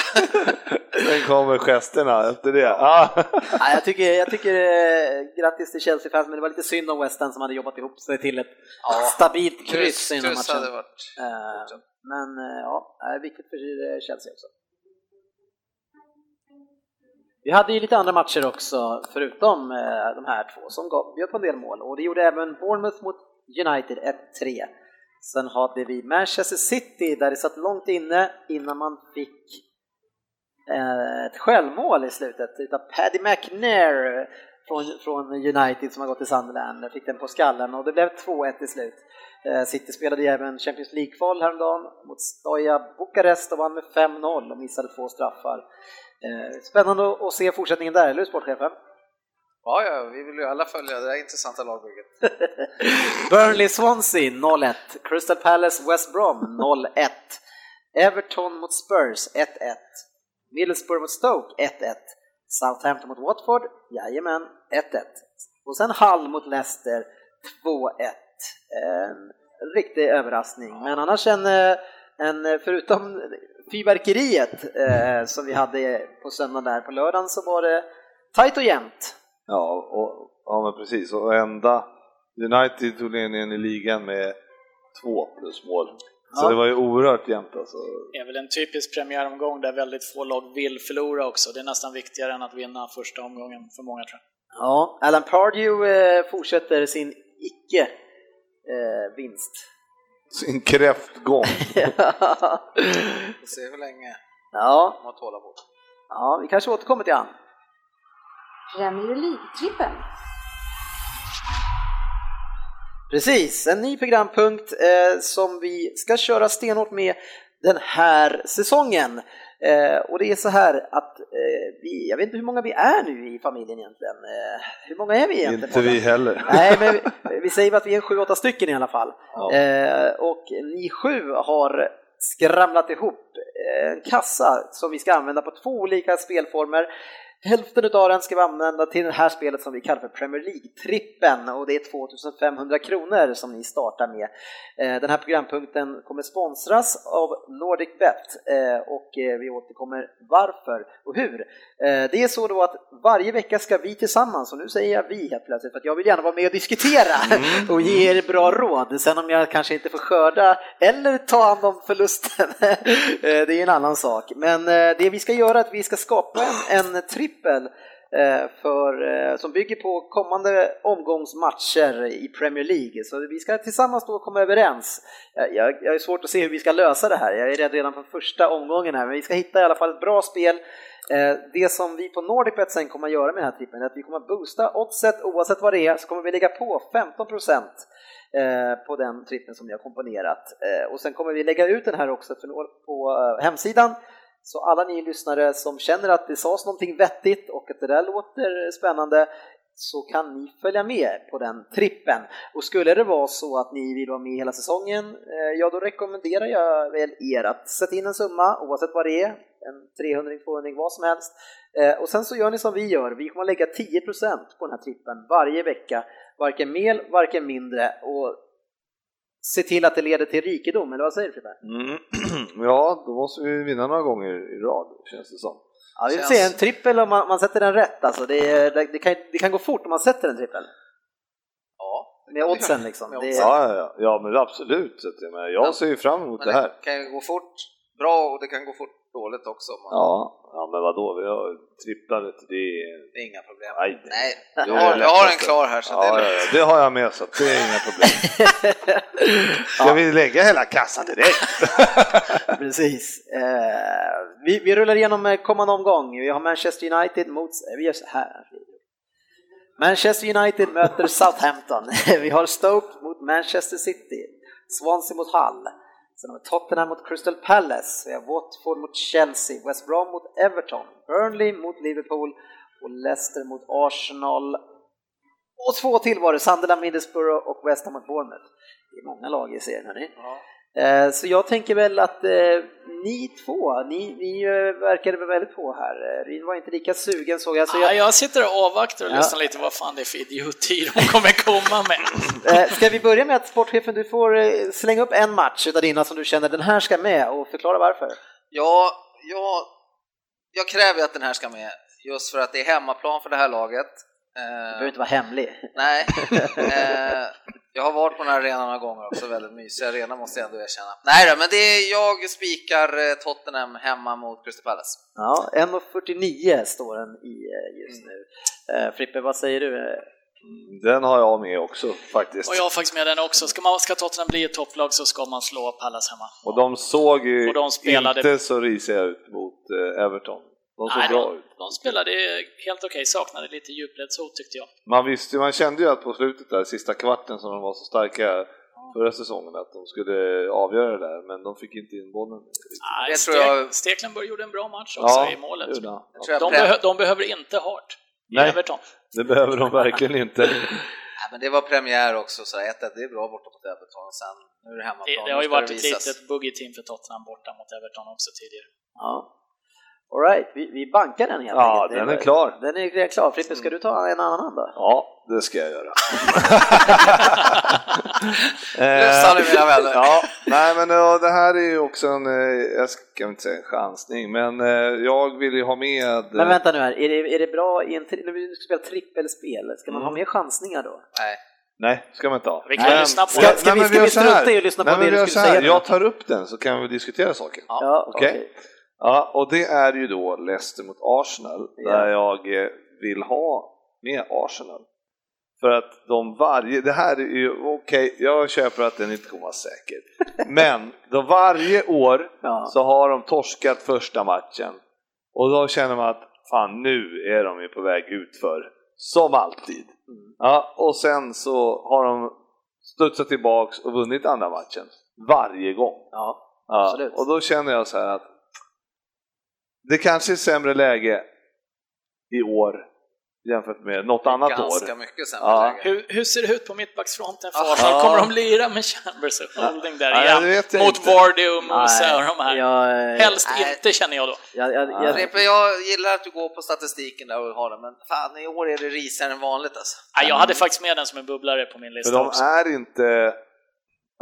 Sen kommer gesterna efter det. Ah. Ja, jag tycker, jag tycker eh, grattis till Chelsea-fans, men det var lite synd om West Ham som hade jobbat ihop sig till ett Ja. stabilt kryss Kryss, innan kryss hade matchen. varit... Eh, Men eh, ja, viktigt för Chelsea också. Vi hade ju lite andra matcher också, förutom eh, de här två som gav- bjöd på en del mål, och det gjorde även Bournemouth mot United 1-3. Sen hade vi Manchester City där det satt långt inne innan man fick eh, ett självmål i slutet utav Paddy McNair från, från United som har gått till Sunderland, fick den på skallen och det blev 2-1 till slut. Eh, City spelade ju även Champions League-kval häromdagen mot Stoja Bukarest och vann med 5-0 och missade två straffar. Eh, spännande att se fortsättningen där, eller hur sportchefen? Ja, ja, vi vill ju alla följa det där intressanta lagbygget. Burnley-Swansea 0-1, Crystal Palace-West Brom 0-1, Everton mot Spurs 1-1, Middlesbrough mot Stoke 1-1, Southampton mot Watford, jajamän, 1-1. Och sen Hull mot Leicester 2-1. En riktig överraskning, men annars en, eh, en eh, förutom fyrverkeriet eh, som vi hade på söndagen där på lördagen så var det tajt och jämnt. Ja, och, ja men precis. Och enda United tog ledningen i ligan med två plus mål. Så Ja. det var ju oerhört jämnt alltså. Det är väl en typisk premiäromgång där väldigt få lag vill förlora också. Det är nästan viktigare än att vinna första omgången för många tror jag. Ja, Alan Pardew eh, fortsätter sin icke eh, vinst. Sin kräftgång. Vi får se hur länge ja, de har tålamod. ja, vi kanske återkommer till han. Premier League-trippen. Precis, en ny programpunkt eh, som vi ska köra stenhårt med den här säsongen. Eh, och det är så här att eh, vi, jag vet inte hur många vi är nu i familjen egentligen. Eh, hur många är vi egentligen? Inte vi heller. Nej, men vi, vi säger att vi är sju, åtta stycken i alla fall. Ja. Eh, och ni sju har skramlat ihop eh, en kassa som vi ska använda på två olika spelformer. Hälften av den ska vi använda till det här spelet som vi kallar för Premier League-trippen och det är 2500 kronor som ni startar med. Eh, Den här programpunkten kommer sponsras av NordicBet eh, och eh, vi återkommer varför och hur. Det är så då att varje vecka ska vi tillsammans, och nu säger jag vi helt plötsligt för att jag vill gärna vara med och diskutera och ge er bra råd. Sen om jag kanske inte får skörda eller ta hand om förlusten, det är en annan sak. Men det vi ska göra är att vi ska skapa en, en trippel eh, för, eh, som bygger på kommande omgångsmatcher i Premier League. Så vi ska tillsammans då komma överens. Eh, jag, jag, jag är svårt att se hur vi ska lösa det här. Jag är rädd redan från första omgången här, men vi ska hitta i alla fall ett bra spel. Det som vi på NordicBet sen kommer att göra med den här trippen är att vi kommer att boosta oddset oavsett vad det är, så kommer vi lägga på 15% på den trippen som vi har komponerat. Och sen kommer vi lägga ut den här också på hemsidan så alla ni lyssnare som känner att det sades någonting vettigt och att det där låter spännande så kan ni följa med på den trippen. Och skulle det vara så att ni vill vara med hela säsongen, eh, ja då rekommenderar jag väl er att sätta in en summa oavsett vad det är, en 300, 200, vad som helst. Eh, och sen så gör ni som vi gör, vi kommer att lägga 10% på den här trippen varje vecka, varken mer, varken mindre. Och se till att det leder till rikedom, eller vad säger du Frippe? Mm. Ja, då måste vi vinna några gånger i rad, känns det som. Ja, vi får Känns- se, en trippel om man, man sätter den rätt alltså. Det, det, det, kan, det kan gå fort om man sätter en trippel. Ja, Med oddsen liksom. Med oddsen. Ja, ja, ja. ja men absolut. Jag, menar, jag ser ju fram emot men det här. det kan gå fort bra och det kan gå fort dåligt också. Man, Ja, ja men vadå, vi har tripplat, det är... Det är inga problem. Nej, Nej, det jag har, jag har en klar här så det Ja, är ja, det har jag med så det är inga problem. Ska vi lägga hela kassan direkt? Precis. Eh, vi, vi rullar igenom kommande omgång. Vi har Manchester United mot... eh, Vi gör så här. Manchester United möter Southampton. Vi har Stoke mot Manchester City. Swansea mot Hull. Sen har vi Tottenham mot Crystal Palace. Vi har Watford mot Chelsea. West Brom mot Everton. Burnley mot Liverpool. Och Leicester mot Arsenal. Och två till var det, Sunderland, Middlesbrough och West Ham mot Bournemouth. Det är många lag i serien hörni. Ja. Så jag tänker väl att eh, ni två, ni, ni eh, verkade väl väldigt på här. Eh, Rin var inte lika sugen såg jag. Så Ja, jag jag sitter och avvaktar och Ja. lyssnar lite vad fan det är för idioti de kommer komma med. eh, ska vi börja med att sportchefen, du får eh, slänga upp en match utav dina som du känner den här ska med och förklara varför. Ja, jag, jag kräver att den här ska med just för att det är hemmaplan för det här laget. Du Eh, behöver inte vara hemlig. nej, eh, jag har varit på den här arenan några gånger också, väldigt mysig arena måste jag ändå erkänna. Nej då, men det är, jag spikar eh, Tottenham hemma mot Crystal Palace. Ja, 1.49 står den i just nu. Eh, Frippe, vad säger du? Den har jag med också faktiskt. Och jag har faktiskt med den också. Ska, man, ska Tottenham bli ett topplag så ska man slå Pallas hemma. Och de såg ju Och de spelade- inte så risiga ut mot Everton. De såg Nej, bra de, ut. de spelade helt okej, saknade lite djupledshot tyckte jag. Man visste man kände ju att på slutet där, sista kvarten som de var så starka, förra säsongen att de skulle avgöra det där, men de fick inte in bollen. Nej, Det tror jag- Stekelenburg gjorde en bra match också Ja, i målet. Jag tror jag De, behö, de behöver inte Hart i Nej. Everton. Det behöver de verkligen inte. Nej, men det var premiär också, så 1-1, det är bra borta mot Everton. Sen, nu är det hemmaplan. Det, det har ju varit ett litet buggy-team för Tottenham borta mot Everton också tidigare. Ja. All right, vi, vi bankar den helt Ja, enkelt. den Det är klar. Den är redan klar. Frippe, ska du ta en annan då? Ja, det ska jag göra. Lyssna nu mina vänner. Ja, nej men ja, det här är ju också en, eh, jag ska inte säga en chansning, men eh, jag vill ju ha med... Men vänta nu här, är det, är det bra i en, när vi ska spela trippelspel, ska man Mm. ha mer chansningar då? Nej. Nej, ska man inte ha. Vi kan lyssna på Ska- det. ska vi- men ska vi gör så här. strunta i att lyssna på Nej, det men du vi gör skulle så här. säga? Jag tar upp den så kan vi diskutera saken. Ja, Okej. Ja, och det är ju då Leicester mot Arsenal, där jag eh, vill ha med Arsenal. För att de varje, det här är ju, okej, jag köper att den inte kommer vara säker. Men de varje år Ja. så har de torskat första matchen. Och då känner man att fan nu är de ju på väg utför. Som alltid. Ja, och sen så har de studsat tillbaks och vunnit andra matchen. Varje gång. Ja, Ja, och då känner jag så här att det kanske är sämre läge i år jämfört med något annat Ganska år. mycket sämre Ja. läge. Hur, hur ser det ut på mittbacksfronten för Ja. Kommer de lira med Chambers och Holding där Ja, igen? Mot inte. Vardy och Musa och de här? jag, Helst Nej. inte känner jag då. jag, jag, jag, Frippe, jag gillar att du går på statistiken där och har den, men fan i år är det risigare än vanligt alltså. Nej, jag hade faktiskt med den som en bubblare på min För lista de också. är inte...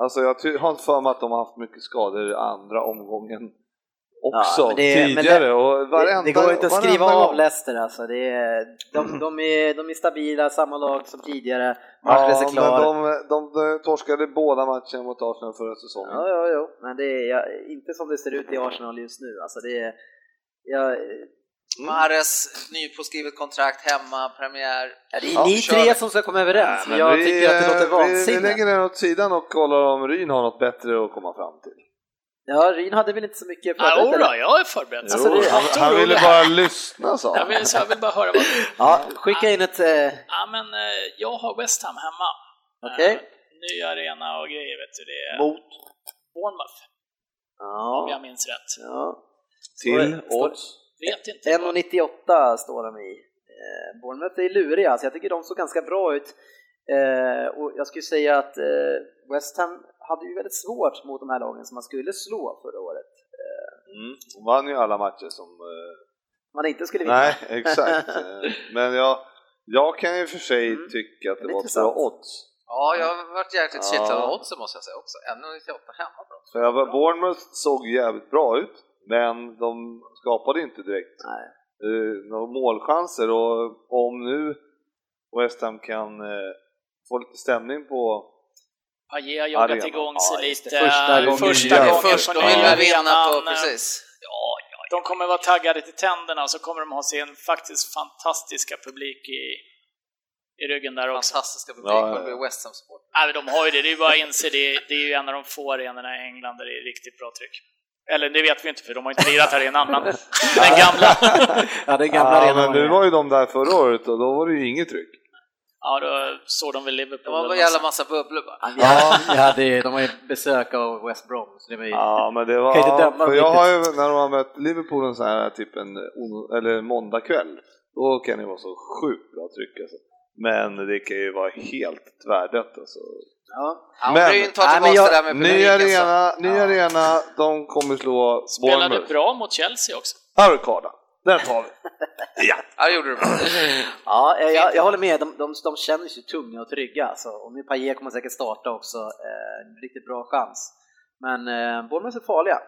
Alltså jag har inte för mig att de har haft mycket skador i andra omgången också Ja, men det- men tidigare. det- och varenda, det, går inte att skriva av gång. Leicester alltså. Det är, de, de, är, de är stabila, samma lag som tidigare. Matchen Ja, är men klar. de, de, de torskade båda matcherna mot Arsenal förra säsongen. Ja, ja, ja, men det är ja, inte som det ser ut i Arsenal just nu. Alltså det är, ja, Mares, nypåskrivet kontrakt, hemma, premiär. ja, det är Ja, ni kör tre som ska komma överens, men men jag vi, tycker att det låter eh, vi, lägger den åt sidan och kollar om Ryn har något bättre att komma fram till. Ja, Ryn hade väl inte så mycket Ja, förberett, jodå, eller? jag är förberedd. Alltså, det- han, Jag han tror ville bara lyssna sa Jag han. vill, så jag vill bara höra vad Ja, skicka in ett... Eh, Ja, men eh, jag har West Ham hemma. Okej. Eh, ny arena och grejer, vet du. Det är mot... Bournemouth, om Ja, jag minns rätt. ja. Till Står- odds. Vet inte. vad- 1,98 står de i. Eh, Bournemouth är luriga, alltså jag tycker de såg ganska bra ut. Eh, och jag skulle säga att eh, West Ham hade ju väldigt svårt mot de här lagen som man skulle slå förra året. Mm. De vann ju alla matcher som... eh, Man inte skulle vinna. nej, exakt. Eh, Men jag, jag kan ju för sig Mm. tycka att det Det var bra odds. Ja, jag har varit jäkligt Ja. kittlad av oddsen måste jag säga också. 1,98 hemma för jag var, Bournemouth såg jävligt bra ut, men de skapade inte direkt Nej. eh, några målchanser och om nu West Ham kan eh, få lite stämning på Payet har joggat Arena. igång Ja, sig det. lite. Första gången. första Ja, gången Först, på nya på, precis. Ja, ja, de kommer vara taggade till tänderna och så kommer de ha sin faktiskt fantastiska publik i, i ryggen där också. Fantastiska publik, Ja, ja, ja. ja, West Ham support. Nej, de har ju det, det är bara att inse det. Det är ju en av de få arenorna i England där det är riktigt bra tryck. Eller det vet vi inte för de har inte lirat arenan, men den gamla. ja, den gamla Ja, arenan men nu var ju de där förra året och då var det ju inget tryck. Ja, då såg de väl Det Liverpool. var eller en jävla massa bubblor bara. Ja, vi hade, de har ju besök av West Brom, så det var ju... Ja, men det var... Kan inte döma för jag har ju, när de har mött Liverpool en sån här typ en eller måndagkväll, då kan det vara så sjukt bra tryck alltså. Men det kan ju vara helt tvärdött alltså. Ja. Ja, Men- tar Nej, men jag- det där med Ny arena, ny Ja. arena, de kommer slå Spelade Bournemouth. bra mot Chelsea också. Arkada, den tar vi. Ja, det gjorde du bra. Ja, eh, jag, jag håller med. De, de, de känns ju tunga och trygga. Alltså. Och nu Payet kommer säkert starta också. Eh, en riktigt bra chans. Men eh, Bournemouth är farliga.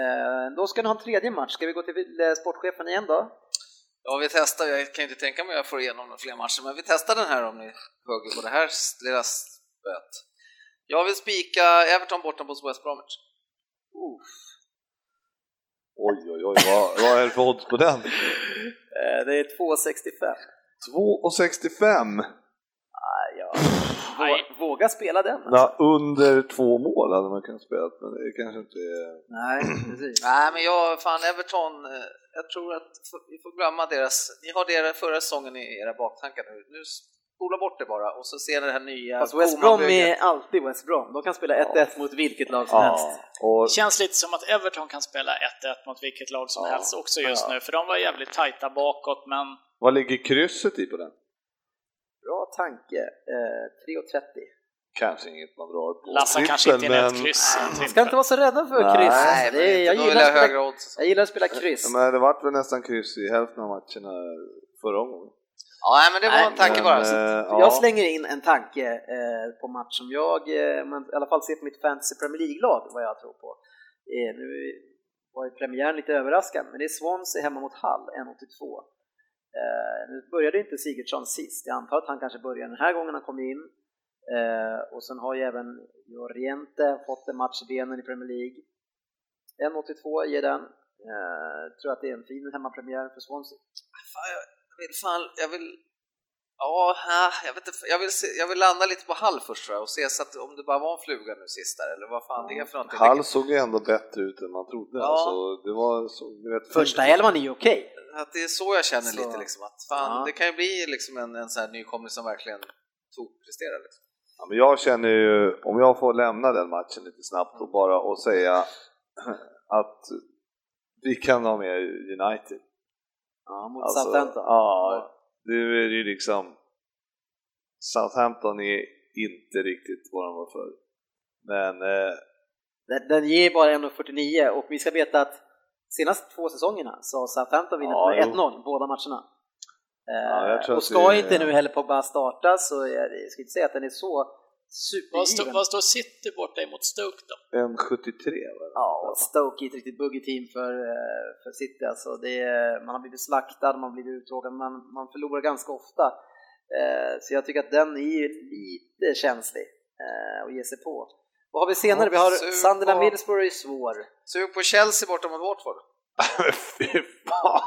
Eh, då ska ni ha en tredje match. Ska vi gå till eh, sportchefen igen då? Ja, vi testar. Jag kan inte tänka mig att jag får igenom fler matcher, men vi testar den här om ni hugger på det här lilla spöet. Jag vill spika Everton borta mot West Bromwich. Oj, oj, oj, vad, vad är det för odds på den? Eh, det är 2,65. 2,65. Ah, ja. Vå- Våga spela den. Ja, under två mål hade man kunnat spela, men det kanske inte är... Nej, precis. Nej, men jag, fan Everton, eh, jag tror att vi får glömma deras, ni har deras förra säsongen i era baktankar nu. Nu spola bort det bara och så ser ni det här nya Fast West Brom är alltid West Brom. De kan spela 1-1 mot vilket lag som helst. Ja, och Det känns lite som att Everton kan spela 1-1 mot vilket lag som Ja, helst också just ja. nu, för de var jävligt tajta bakåt, men vad ligger krysset i på den? Bra tanke. Eh, 3.30. Kanske inget man drar på Lasse trippel, kanske inte är men- ett kryss. Man ska inte vara så rädda för kryss. Nej, Det men är, jag, gillar jag spela, jag gillar att spela kryss. Ja, Men det vart väl nästan kryss i hälften av matcherna förra omgången. Ja, men det var en tanke bara. Men, Så. eh, Jag ja. slänger in en tanke eh, på match som jag, eh, men i alla fall ser på mitt fantasy Premier League-lag, vad jag tror på. Eh, nu var ju premiären lite överraskande, men det är Swansea hemma mot Hull, 1.82. Eh, nu började inte Sigurdsson sist, jag antar att han kanske börjar den här gången han kom in. Eh, och sen har ju även Joriente fått en match i benen i Premier League. 1.82 ger den. Eh, tror att det är en fin hemmapremiär för Swansea. Fan, jag vill fan, jag vill... Ja, jag vet inte, jag vill, se, jag vill landa lite på Hall först tror jag och se så att om det bara var en fluga nu sist där eller vad fan det är för någonting. Hall såg ju ändå bättre ut än man trodde. Ja. Alltså, det var så, vet, Första elvan är ju okej. Att det är så jag känner Så. lite liksom att fan, Ja. det kan ju bli liksom en, en sån här nykomling som verkligen tokpresterar liksom. Ja, men jag känner ju, om jag får lämna den matchen lite snabbt och bara och säga att vi kan ha med United. Ja, mot Alltså, Southampton. Ja, nu är det ju liksom Southampton är inte riktigt vad de var förr. Men eh, Den, den ger bara 1,49 och vi ska veta att senaste två säsongerna så har Southampton vunnit Ja, med jo. 1-0 båda matcherna. Ja, jag tror och ska det- inte nu heller Pogba starta så det, jag ska inte säga att den är så Vad vad står City borta emot Stoke då? en 73 va? Ja, och Stoke är ett riktigt buggy team för, eh, för City. Alltså det är, man har blivit slaktad, man har blivit uttråkad, man, man förlorar ganska ofta. Eh, Så jag tycker att den är ju lite känslig eh, att ge sig på. Vad har vi senare? Vi har Sunderland på- Middlesbrough är svår. Sug på Chelsea borta mot Watford. Fy fan!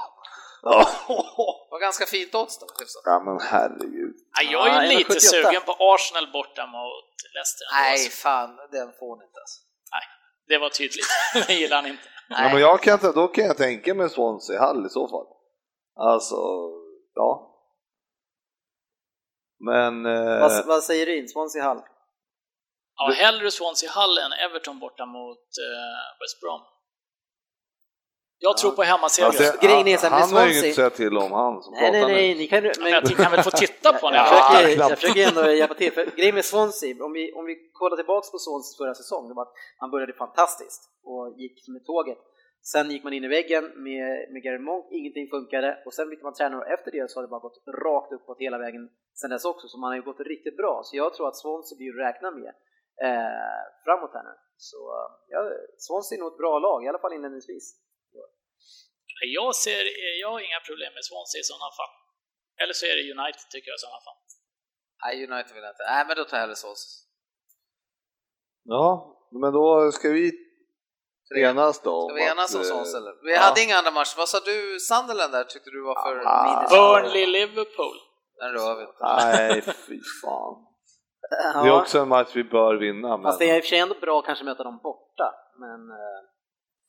Det var ganska fint odds då. hyfsat. ja men herregud. Ja, jag är ju lite 1,78. sugen på Arsenal borta mot Leicester. Nej, alltså. fan, den får ni inte alltså. Det var tydligt. det gillar han inte. Ja, men jag kan, inte- då kan jag tänka mig Swansea Hall i så fall. Alltså, ja. Men... Eh, Vad, vad säger du? Swansea Hall? Ja, hellre Swansea Hull än Everton borta mot eh, West Brom. Jag tror på hemmaseger. alltså, grejen är så här med han har ju inget att säga till om han som Nej, nej, pratar nej, nu. ni kan, Men men, jag kan väl få titta på den? jag, försöker, jag försöker ändå hjälpa till, för grejen med Swansea, om vi, om vi kollar tillbaks på Swansea förra säsong, det var att man började fantastiskt och gick med tåget. Sen gick man in i väggen med, med Gary Monk, ingenting funkade och sen bytte man tränare och efter det så har det bara gått rakt uppåt hela vägen sen dess också, så man har ju gått riktigt bra. Så jag tror att Swansea blir att räkna med eh, framåt här nu. Så ja, Swansea är nog ett bra lag, i alla fall inledningsvis. Jag, ser, jag har inga problem med Swansea i sådana fall. Eller så är det United tycker jag i sådana fall. Nej, United vill jag inte. Nej, men då tar jag hellre Swansea. Ja, men då ska vi enas då. Ska vi enas om eh, Swansea eller? Vi ja. hade inga andra matcher. Vad sa du, Sunderland där tyckte du var för... Ah. Burnley, Liverpool. Den rör vi inte. Nej, fy fan. Det är också en match vi bör vinna. Men, Fast det är i och för sig ändå bra att kanske möta dem borta, men eh,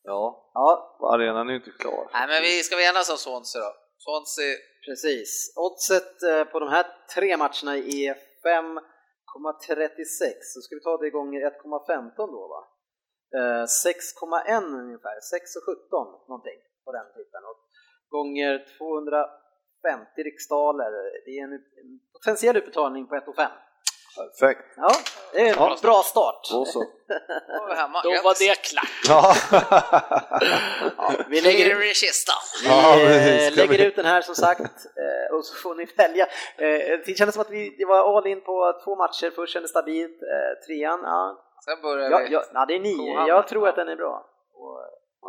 ja, ja, arenan är ju inte klar. Nej, men vi ska vi enas om Swansea då? Swansea, Precis. Oddset eh, på de här tre matcherna är 5,36. Så ska vi ta det gånger 1,15 då va? Eh, 6,1 ungefär, 6,17 någonting på den typen. Och gånger 250 riksdaler, det är en potentiell utbetalning på 1,5. Perfekt. Ja, det är en Ja. bra start. Då så. då var det klart. Ja. Ja, vi lägger. Vi Ja, eh, ska lägger ut den här som sagt eh, och så får ni välja. Eh, Det kändes som att vi det var all in på två matcher, först kändes stabilt, trean, ja, Sen börjar ja, vi. ja, ja det är nio, Kohammar. jag tror att den är bra.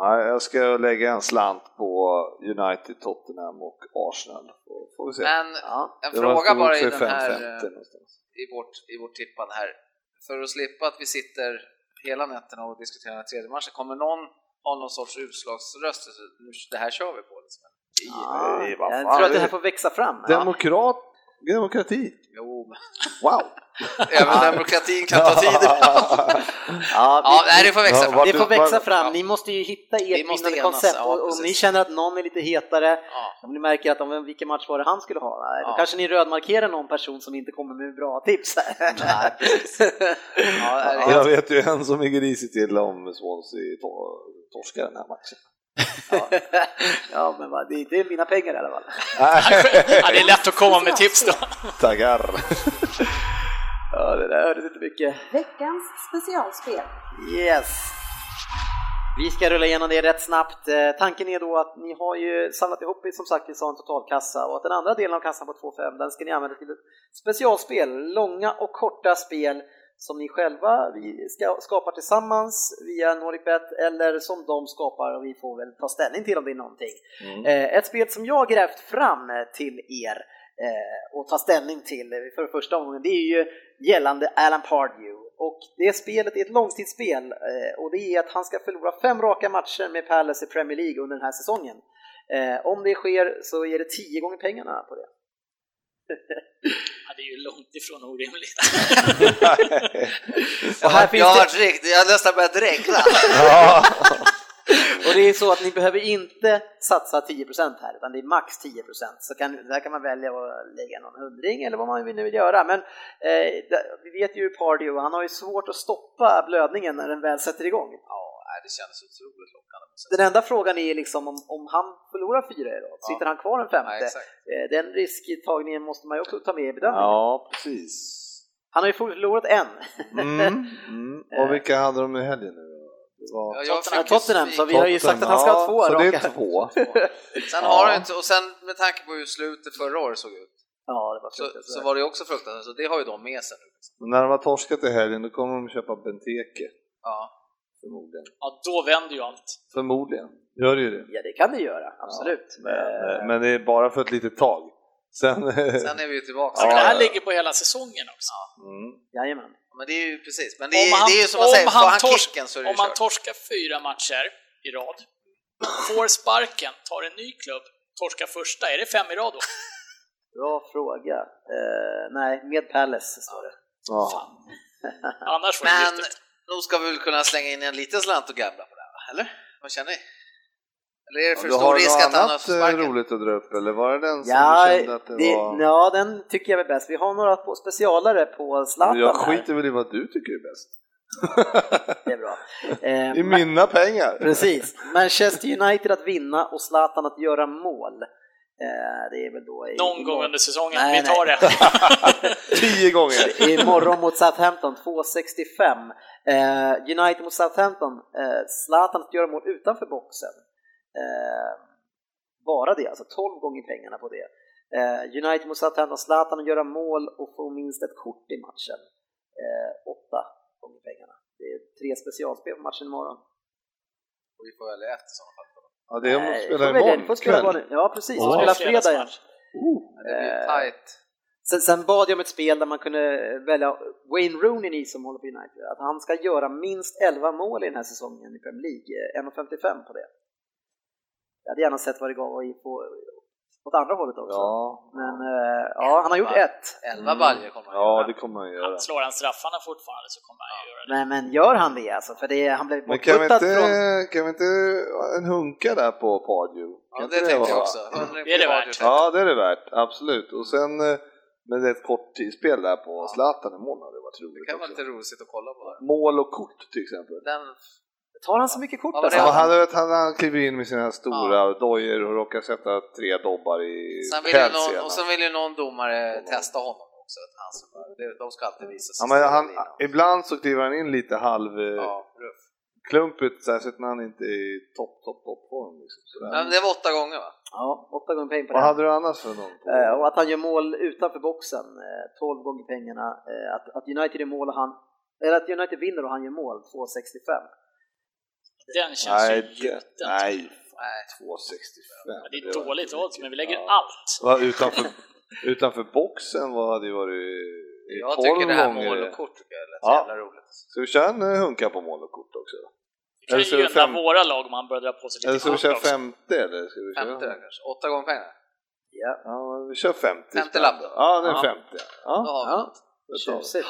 Nej, jag ska lägga en slant på United, Tottenham och Arsenal. Får- vi se. Men ja. en fråga bara i den här, 5,50 eh, någonstans. I vårt, i vårt tippande här. För att slippa att vi sitter hela nätterna och diskuterar den här tredje matchen, kommer någon ha någon sorts utslagsröst? Så Nu, det här kör vi på liksom. Vad jag tror att det här får växa fram. Ja. Demokrat, demokrati. Jo, men Wow! Även demokratin kan ta tid ibland. Ja, Ja, nej, det får växa Ja, fram. det får växa fram. Ni måste ju hitta Vi ert vinnande koncept. ja, och, om ni känner att någon är lite hetare, Ja. om ni märker att om, vilken match var det han skulle ha, då Ja. kanske ni rödmarkerar någon person som inte kommer med bra tips. Nej. Ja, är Ja, Jag vet ju en som ligger risigt till om Swansea to- torskar den här matchen. ja, men vad, det, det är mina pengar i alla fall. Ja, det är lätt att komma med tips då. Taggar! Ja, det där hördes inte mycket. Veckans specialspel. Yes! Vi ska rulla igenom det rätt snabbt. Eh, tanken är då att ni har ju samlat ihop som sagt, vi sa en totalkassa och att den andra delen av kassan på 2,5 den ska ni använda till ett specialspel, långa och korta spel som ni själva vi ska, skapar tillsammans via NordicBet eller som de skapar och vi får väl ta ställning till om det är någonting. Eh, ett spel som jag grävt fram till er eh, och ta ställning till för första omgången det är ju gällande Alan Pardew och det spelet är ett långtidsspel eh, och det är att han ska förlora fem raka matcher med Palace i Premier League under den här säsongen. Eh, om det sker så är det tio gånger pengarna på det. Ja, det är ju långt ifrån orimligt. Och här Jag, finns jag, har det- rikt- jag har nästan börjat räkna. Ja. Och det är så att ni behöver inte satsa 10% här, utan det är max 10%. Så kan, där kan man välja att lägga någon hundring eller vad man nu vill göra. Men eh, vi vet ju Pardew, han har ju svårt att stoppa blödningen när den väl sätter igång. Ja, det kändes otroligt lockande. Den enda frågan är liksom om, om han förlorar fyra i rad, sitter han kvar en Ja, femte? exakt. Eh, Den risktagningen måste man ju också ta med i bedömningen. ja, precis. Han har ju förlorat en. Mm. Mm. Och vilka hade de i helgen nu då? Det var... Ja, Ja, ju Tottenham, så vi har ju sagt att Tottenham. han ska ha två ja, Så det raka. är två. Sen Ja. har han inte, och sen med tanke på hur slutet förra året såg ut, Ja, det var så, så var det också fruktansvärt, så det har ju de med sig nu. Liksom. Men när de har torskat i helgen då kommer de köpa Benteke. Ja. Förmodligen. Ja, då vänder ju allt. Förmodligen. Gör det ju det. Ja, det kan det göra, absolut. Men, Eh, men det är bara för ett litet tag. Sen... Sen är vi ju tillbaka. Så Ja, det här ja. ligger på hela säsongen också. mm. Jajamän. Men det är ju precis, men det är, Om han- det är ju som man säger, får han han torsk- kicken så är det Om kört. torskar fyra matcher i rad, får sparken, tar en ny klubb, torskar första, är det fem i rad då? Bra fråga. Eh, nej, med Palace står det. Ja. Fan. Annars var det Men nog ska vi väl kunna slänga in en liten slant och gambla på det här, va? eller? Vad känner ni? Eller är det för Du stor har risk att han har eh, sparken? roligt att dra upp eller var det den som Ja, du kände att det, det, var... ja, den tycker jag är bäst. Vi har några på specialare på Zlatan Jag skiter väl i vad du tycker är bäst. Det är bra. Eh, I mina pengar! Precis. Manchester United att vinna och Zlatan att göra mål. Eh, det är väl då i, Någon gång under säsongen, Nej, vi tar nej. det. Tio gånger! Imorgon mot Southampton, 2.65. Eh, United mot Southampton, eh, Zlatan att göra mål utanför boxen. Eh, bara det, alltså 12 gånger pengarna på det. Eh, United mot Southampton, Zlatan att göra mål och få minst ett kort i matchen. Eh, 8 gånger pengarna. Det är tre specialspel på matchen imorgon. Och vi får välja ett i sådana fall. Ja, det är om de spelar imorgon kväll. Ja, precis. De spelar fredag igen. Men det blir Eh, tight. Sen, sen bad jag om ett spel där man kunde välja Wayne Rooney, ni som håller på United, att han ska göra minst 11 mål i den här säsongen i Premier League. Eh, 1,55 på det. Jag hade gärna sett vad det gav i på, åt andra hållet också. Ja, Men eh, ja, han har gjort ett. Elva baljor kommer han ja göra. det kommer han göra. Slår han straffarna fortfarande så kommer han ju göra det. Men, men gör han det alltså? För det, han blev Men kan vi, bortputtad inte, från... kan vi inte en hunka där på Pardew? Ja, Kan det inte tänkte jag vara- också. Det är det värt. Ja, det är det värt, absolut. Och sen eh, med ett kort tidsspel där på Zlatan i mål hade det varit Det roligt kan vara också. lite roligt att kolla på. Det. Mål och kort till exempel. Den, Tar han så mycket kort Ja, alltså? Ja, han, vet, han, han kliver in med sina stora dojor och råkar sätta tre dobbar i sen vill någon, och sen vill ju någon domare testa honom också. Att han, de ska alltid visa sig. Ja, han, ibland så kliver han in lite halv eh, Ja, klumpigt, särskilt när han inte är i topp, topp, toppform. Liksom. Men det var åtta gånger va? Ja, åtta gånger pengar på Vad det. hade du annars för någon? Eh, och att han gör mål utanför boxen, eh, 12 gånger pengarna. Eh, att, att United gör mål och han, eller att United vinner och han gör mål, 2,65. Den känns ju nej, det- gjuten. nej, Nej. 2,65. Ja, Det är dåligt odds, men vi lägger Ja. allt. Utanför, utanför boxen, vad hade ju varit Jag 12 tycker det här mål och kort tycker jag är rätt Ja. jävla roligt. Ska vi köra en eh, hunka på mål och kort också? Det kan Eller ju är det gynna fem- våra lag om han börjar dra på sig Eller lite ska vi köra också. femte eller? Ska vi köra? Femte där kanske. Åtta gånger pengar. Ja. Ja, vi kör 50 Femte spänn lapp då. Ja, den Ja. 50. Då Ja. har vi Ja. något. Tjusigt.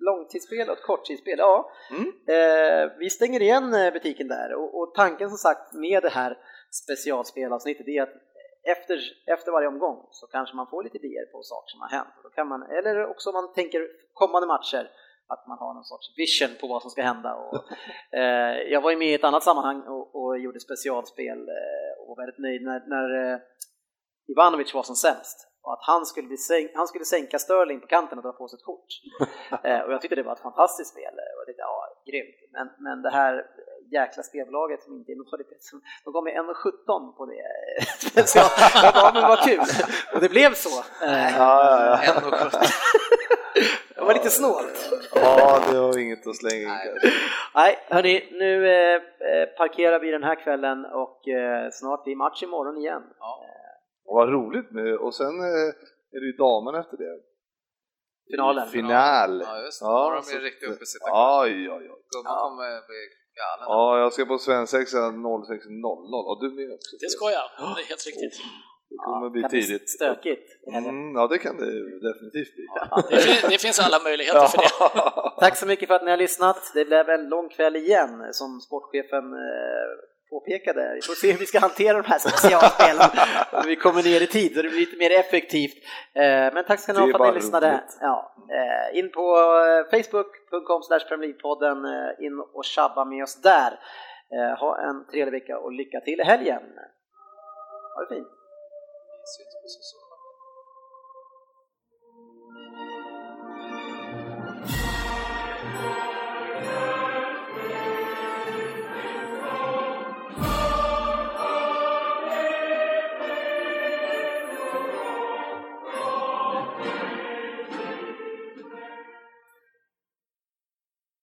Långtidsspel och ett korttidsspel, ja. Mm. Eh, vi stänger igen eh, butiken där och, och tanken som sagt med det här specialspelavsnittet är att efter, efter varje omgång så kanske man får lite idéer på saker som har hänt. Då kan man, eller också om man tänker kommande matcher, att man har någon sorts vision på vad som ska hända. Och, eh, jag var ju med i ett annat sammanhang och, och gjorde specialspel eh, och var väldigt nöjd när, när eh, Ivanovic var som sämst och att han skulle, bli sänk, han skulle sänka Sterling på kanten och dra på sig ett kort. eh, och jag tyckte det var ett fantastiskt spel och det, ja, grymt. Men, men det här jäkla spelbolaget som inte är något de gav mig 1,17 på det special. jag bara, men vad kul! Och det blev så. Eh, Ja, ja, ja. det var lite snålt. ja, det var inget att slänga in kanske. Nej, hörni, nu eh, eh, parkerar vi den här kvällen och eh, snart blir match imorgon igen. Och Vad roligt med, och sen eh, är det ju damen efter det. Finalen. Final. Ja, just det. Ja, de är så riktigt uppe i sitt Oj, oj, oj. Gubben kommer bli galen. Ja, jag ska på svensexa 06.00 och du med också. Det ska jag, det är helt riktigt. Det kommer bli kan bli tidigt. Stökigt. Mm, ja, det kan det definitivt bli. Det, fin, det finns alla möjligheter för det. Tack så mycket för att ni har lyssnat. Det blev en lång kväll igen, som sportchefen påpekade. Vi får se hur vi ska hantera de här specialspelen. Om vi kommer ner i tid så det blir lite mer effektivt. Eh, Men tack ska ni ha för att ni lyssnade. Ja, eh, in på eh, facebook.com podden in och tjabba med oss där. Ha en trevlig vecka och lycka till i helgen. Ha det fint! Syns på sociala